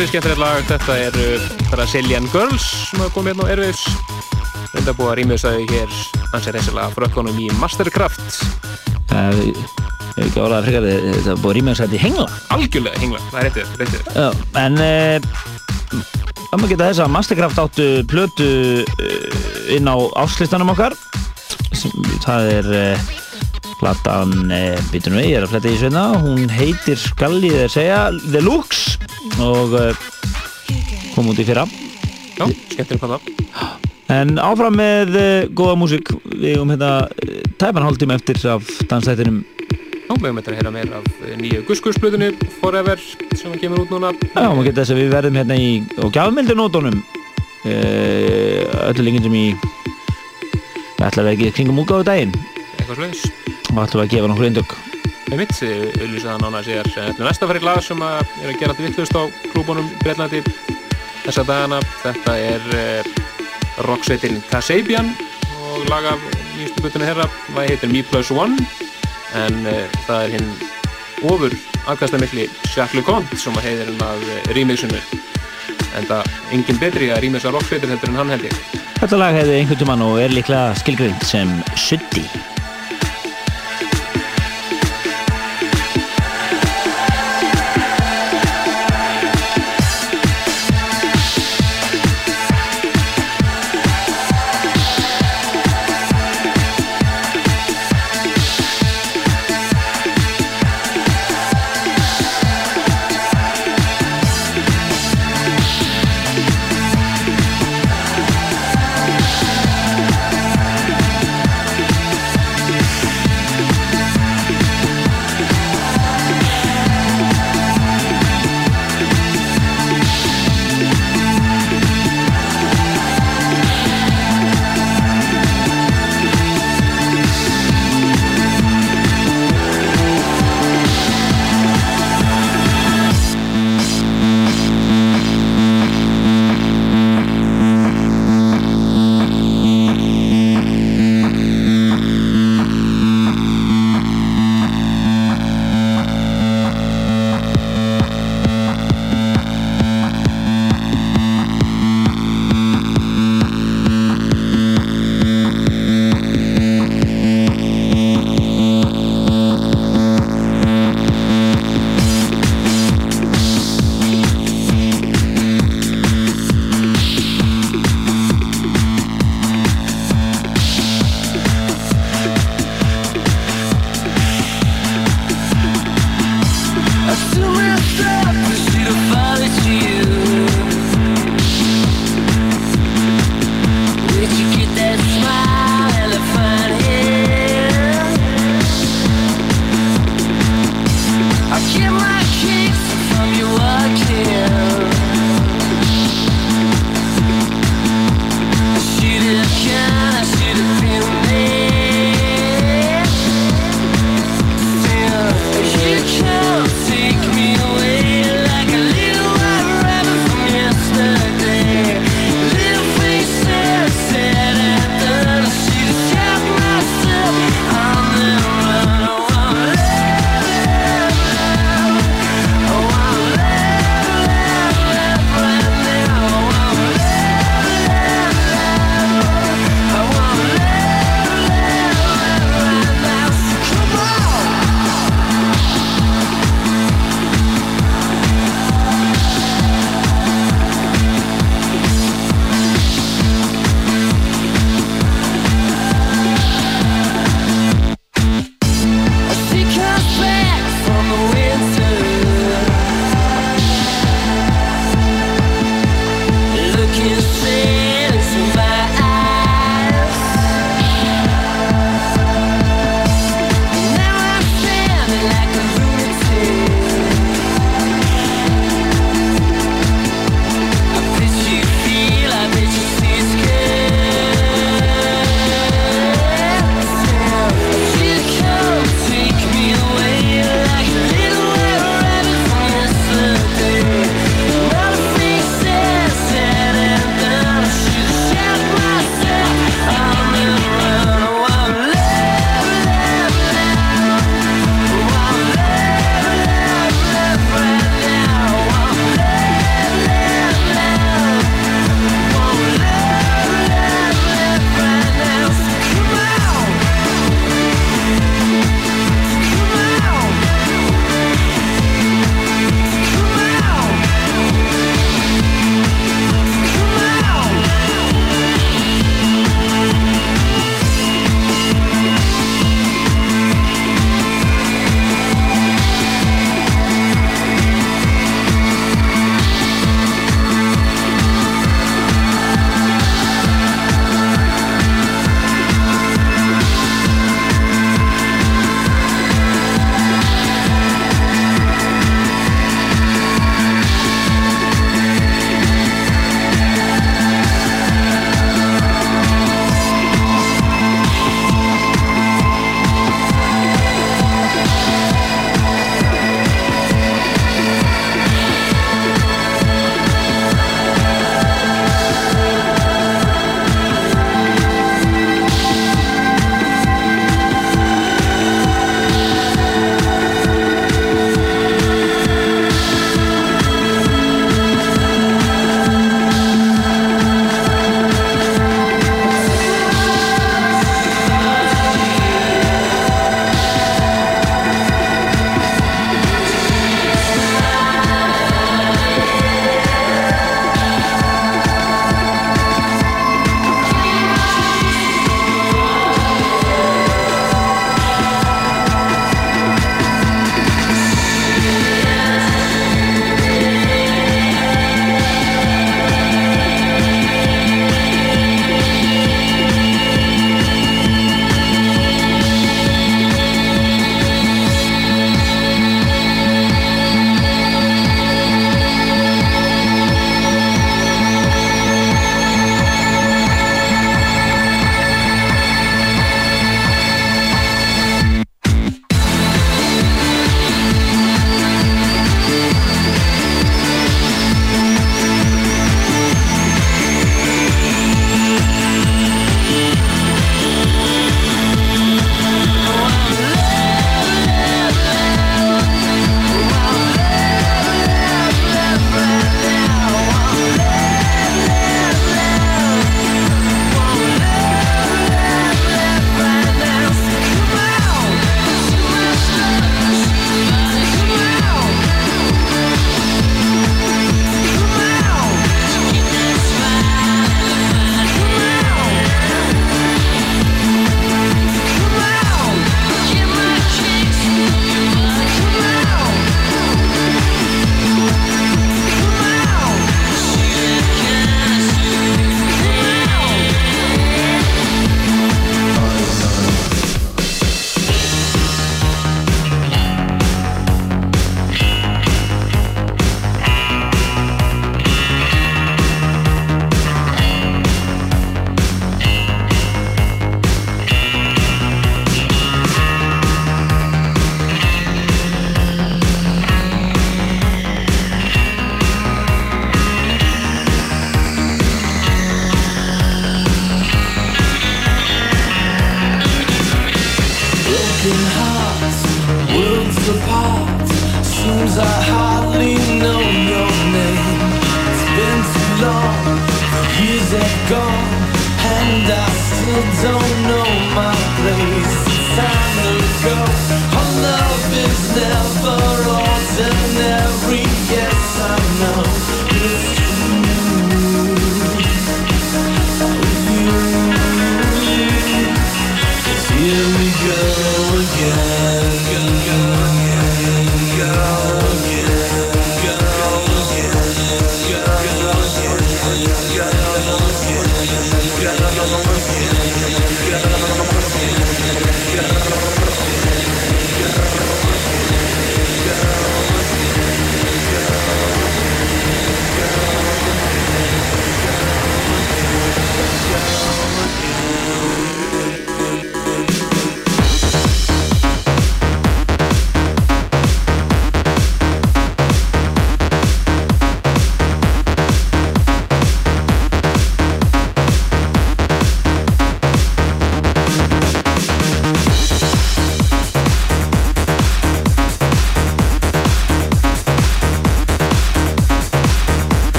Er skemmtilegt lag, þetta er Brazilian Girls sem hafa komið hérna á Airwaves. Reynda búið að rýmjöðs að hér hans er reysilega frökkunum í Mastercraft. Það er ég hef ekki áraða frekar þetta er búið að rýma þess að þetta í hengla. Algjörlega hengla, það er réttið, en uh, um að geta þess að Mastercraft áttu plötu uh, inn á áslistanum okkar. Það er uh, platan býtum við, ég er að fletta í sveina. Hún heitir Skallið að segja The Looks og uh, kom út í fyrra. Já, skemmtileg plata En áfram með uh, góða músík. Við um hérna uh, tæpan hálftíma eftir af dansættinum. Nú, við höfum þetta að heyra meir af eh, nýju Guskursblöðinu Forever sem kemur út núna. Já, maður getur þess að við verðum hérna í á gjafmyndinótonum uh, öllu lengindum í við ætlum við ekki kringum útgáðu daginn eitthvað slags og ætlum við að gefa nokkur eindök mitt, auðvitað nána sér þetta er næsta fyrir lag sem að er að gera þetta vittlust á klúbunum í Breitlandi þessa dagana, þetta er uh, rocksveitin Kasabian og lag af nýjastu butunni herra, það heitir Me Plus One en uh, það er hinn ofur afkastamikli Jacques LeConte sem að heiðir hann að uh, remixinu. En það engin betri að remixa rocksveitin heldur en hann held ég. Þetta lag hefði einhvern tímann og er líklega skilgrind sem Suddi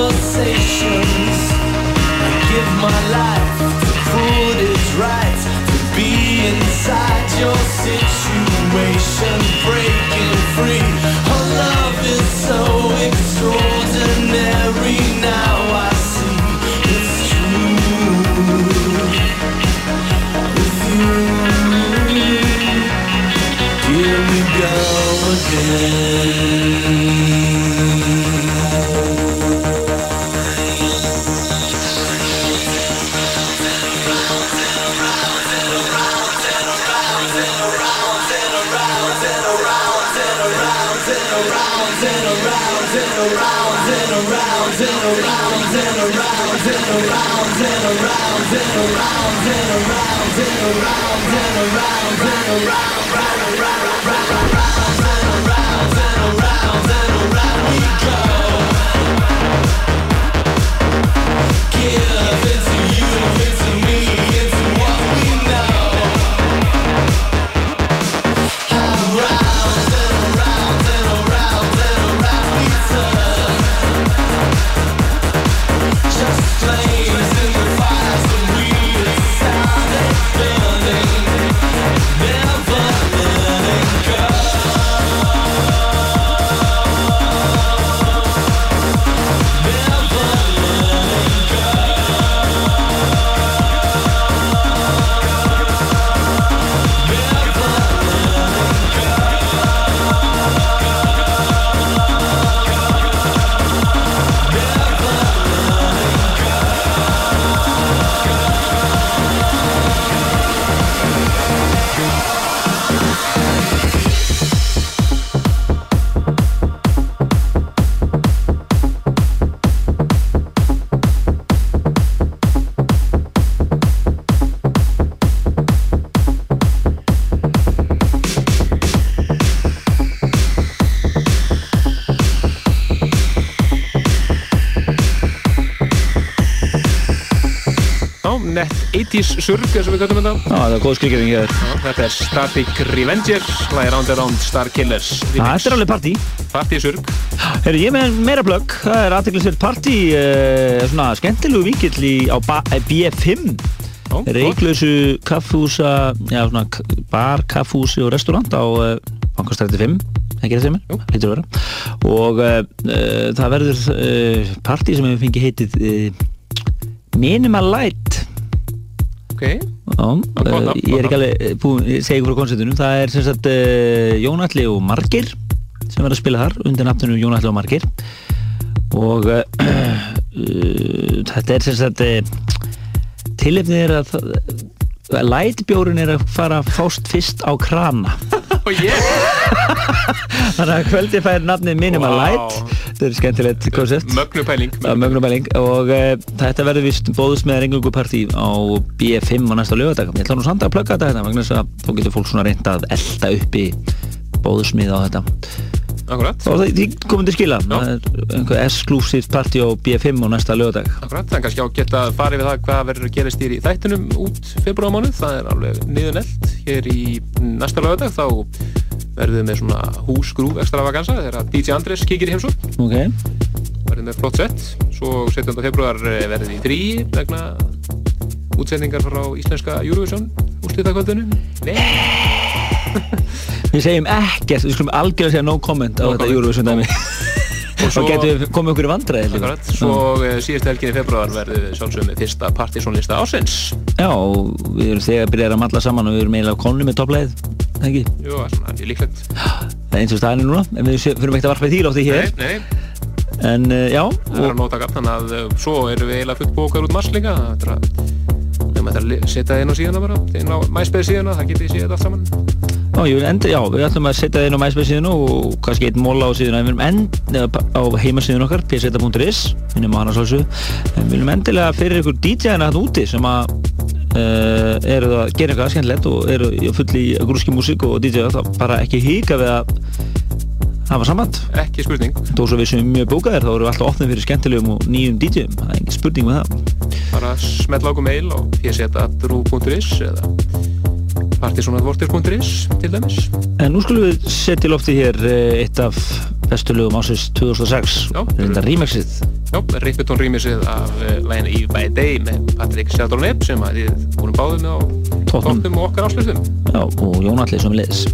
pulsations. I give my life. And around and around and around and around and around and around and around and around and around and around 90s surg, eins og við kallum þetta. Já, það er góð skrikjering hér. Þetta er Static Revenger, lagi Round and Round Star Killers. Það er alveg partí. Partí surg. Herru, ég með meira plögg. Það er aðteglisveit partí, uh, svona skemmtilegu vingill í, á ba- eh, B5. Reiklausu kaffhúsa, já svona bar, kaffhúsi og restaurant á uh, Bankastræti 5, ekki það sem er, lítur að vera. Og uh, það verður uh, partí sem hefur fengið heitið uh, Minimal Light. Uh, ég er ekki alveg eh, búinn, ég segi ykkur frá koncertunum, það er sem sagt uh, Jónalli og Margir sem verður að spila þar undir nafninu Jónalli og Margir og uh, [clears throat] þetta er sem sagt tilefnið er að lightbjórun er að fara að fást fyrst á krana. [laughs] Og [laughs] ég! þannig að kvöldi fær nafnið Minimal Vá. Light þetta er skemmtilegt koncept. Mögnupæling. Já, Mögnubæling og uh, þetta verður vist bóðus með renglugupartí á B5 á næsta lögadag ég ætla nú samt að plugga þetta hérna vegna þess að þá getur fólk svona reynd að elda uppi bóðusmið á þetta. Akkurat. og það, komum til skila. Það er einhver exclusive party á B5 á næsta lögadag Akkurat, er kannski ágætt að fara yfir það hvað verður að gerast hér í þættunum út februarmánuð, það er alveg niðurnelt hér í næsta lögadag þá verðum við með svona húsgrúf extravaganza þegar DJ Andres kikir í heimsókn. Ok. Verðum með flott sett svo 17. februar verðum við í frí vegna útsendingar frá íslenska Eurovision úrslitakvöldinu við segjum ekkert, við skulum algjörlega segja no comment á No þetta comment. Eurovision dæmi [laughs] svo- getum við komið okkur í vandræði svo uh, síðustu helginni í februar verðum við sjálfsögum með fyrsta partysónlista ásins já, við erum þegar að byrja að matla saman og við erum eiginlega konni með toppleið ekki? Jú, það er líklegt. Það er eins og staðinu núna en við þurfum ekkert að varpa í því lótti hér. Nei, nei, en uh, já, það er að nóta gapp þannig að uh, svo erum við eiginlega fullt bókar út mars líka. Það er að setja það inn á síðuna bara inn á MySpace síðuna, það getið Já, enda, já, við ætlum að setja það inn á MySpace síðuna og kannski einn móla á síðuna. En við viljum end, eða á heimasíðun okkar pseta.is, minnum á hana svolsug en við viljum endilega fyrir ykkur DJ-ana þetta úti sem að uh, eru að gera eitthvað skemmtilegt og eru í- full í grúski músík og DJ-a þá bara ekki híka við að hafa samband. Ekki spurning. Þó svo við sem mjög bókaðir þá erum við alltaf opnið fyrir skemmtilegum og nýjum DJ-um það er engin spurning með það. Bara smetla okkur mail á pseta.ru.is eða partysonadvortir.is til dæmis. En nú skulum við setja í lofti hér eh, eitt af bestu lögum ásins 2006 þetta remixið. Já, Rippeton rýmisið af læginu Eve by Day með Patrick Sheldon-Ebb sem að við vorum báðum með á Tóttum. og okkar áslutum Já, og Jón Alli sem leðis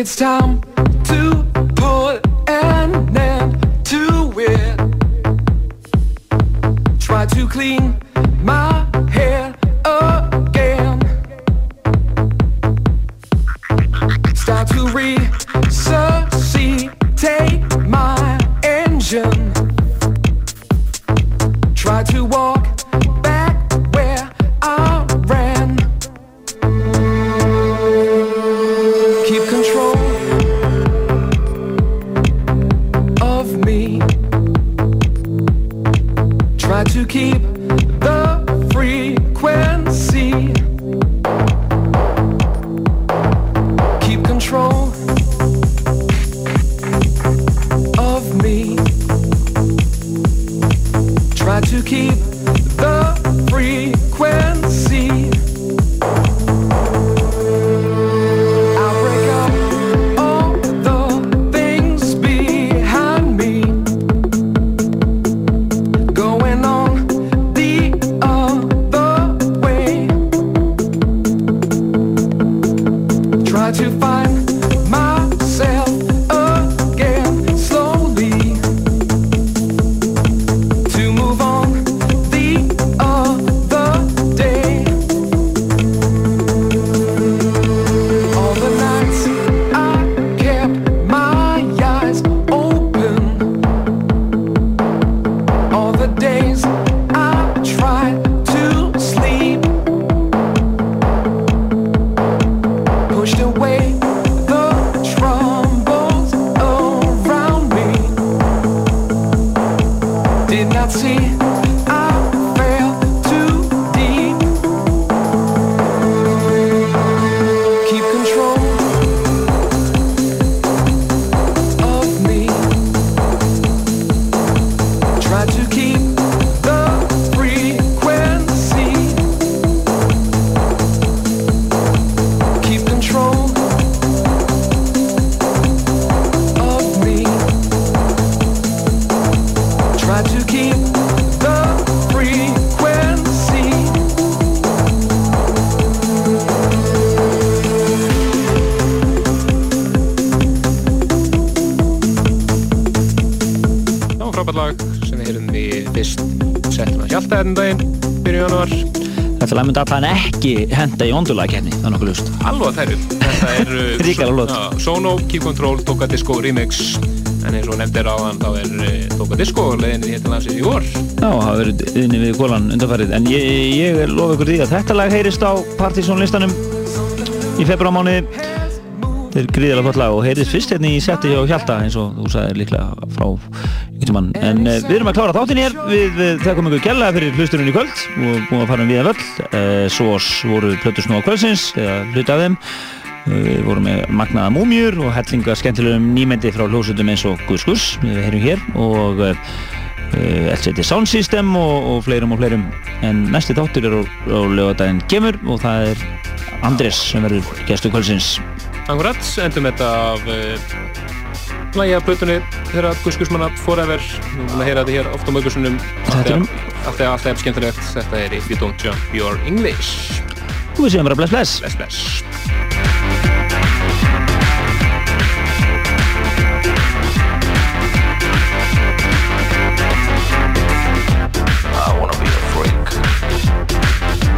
it's time henda í ondulagkenni, það er nokkuð lust. Alveg að þærru Þetta er [laughs] Ríkara lót. Já, Sono, Keep Control, Toka Disco Remix en eins og nefndir á hann þá er uh, Toka Disco leiðinni hér til landsins í vor Já, það verið inni við gólan undanfærið, en ég, ég lofa ykkur því að þetta lag heyrist á Partizón listanum í februarmániði. Þetta er gríðilega flott lag og heyrðist fyrst hérna í setti hjá Hjalta eins og þú sagðir líklega frá einhvern mann. En uh, við erum að klára þáttinn hér, við, við þekkum ykkur gæla fyrir hlusturinn í kvöld og búum að fara um viða völl. Uh, svo voru plötur snúa kvöldsins, eða hluti af þeim. Uh, Við vorum með magnaða múmjur og hellinga skemmtilegum nýmendi frá hljósutum eins og Guðs Guðs, við heyrum hér og uh, LCD Sound System og, og fleirum og fleirum en næsti þáttur er á, á lögadaginn Gemur og það er Andrés sem verður gestur kvöldsins Akkurat, endum þetta af uh, lægi af plötunni þeirra Guðskursmanna Forever við erum að heyra þetta hér oft á mögursunum Þættinum. Allt er alltaf skemmtilegt þetta er If You Don't Jump Your English og við séum bara bless bless Bless bless I wanna be a freak.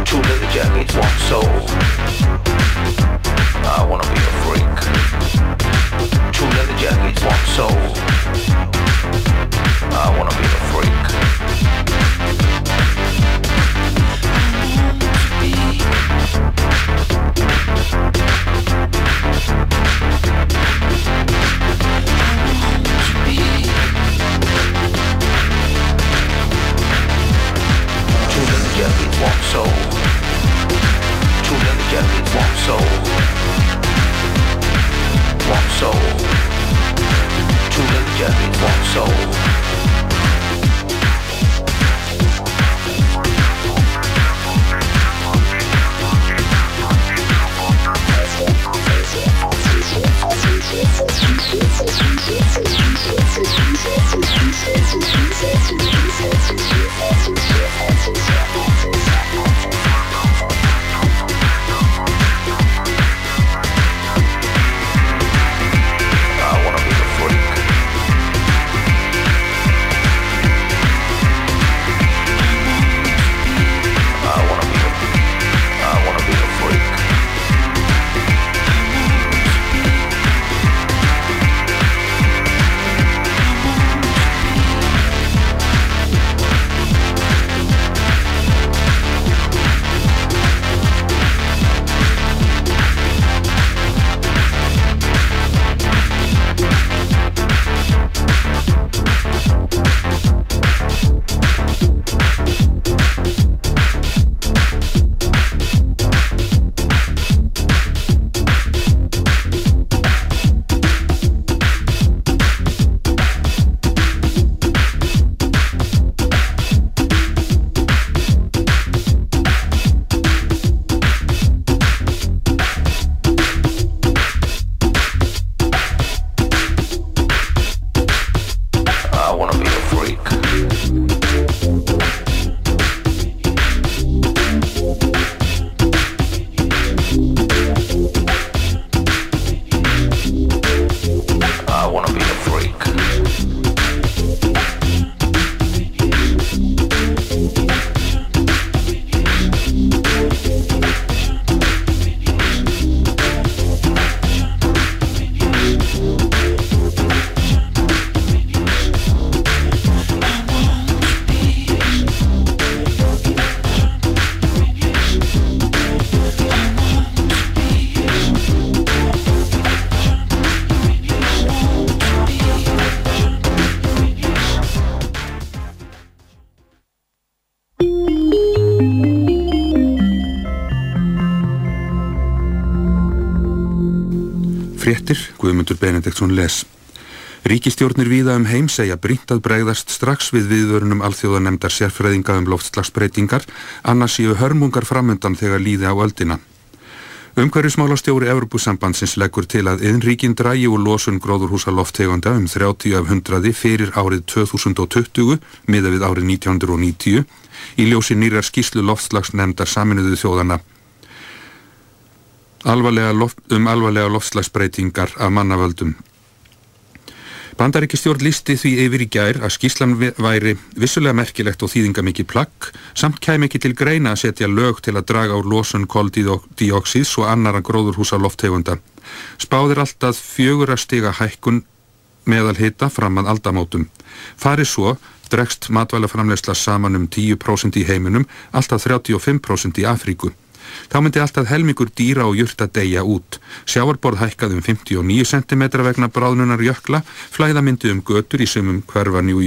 Two leather jackets, one soul. I wanna be a freak. Two leather jackets, one soul. soul, one soul. Two legend in one soul. Thank Ríkistjórnir víða um heim segja brínt að bregðast strax við viðvörunum alþjóðanemdar sérfræðinga um loftslagsbreytingar, annars séu hörmungar framundan þegar líði á öldina. Umhverjusmálastjóri Evropasambandsins leggur til að innríkin drægi úr losun gróðurhúsa lofttegunda um 30 af 100 fyrir árið 2020 miða við árið 1990 í ljósi nýrar skýslu loftslagsnemdar saminuðu þjóðana alvarlega loft, um alvarlega loftslagsbreytingar af mannavöldum. Bandaríkistjórn listi því yfir í gær að skýslan vi- væri vissulega merkilegt og þýðingamikið plagg samt kæm ekki til greina að setja lög til að draga úr losun koldíoxíðs og annara gróðurhúsa lofttegunda. Spáðir alltaf fjögur að stiga hækkun meðal hita fram að aldamótum. Farið svo dregst matvælaframleysla saman um 10% í heiminum, alltaf 35% í Afríku. Þá myndi alltaf helmingur dýra og jurta deyja út. Sjávarborð hækkaði um 59 cm vegna bráðnunar jökla, flæða myndi um götur í sumum hverfa New York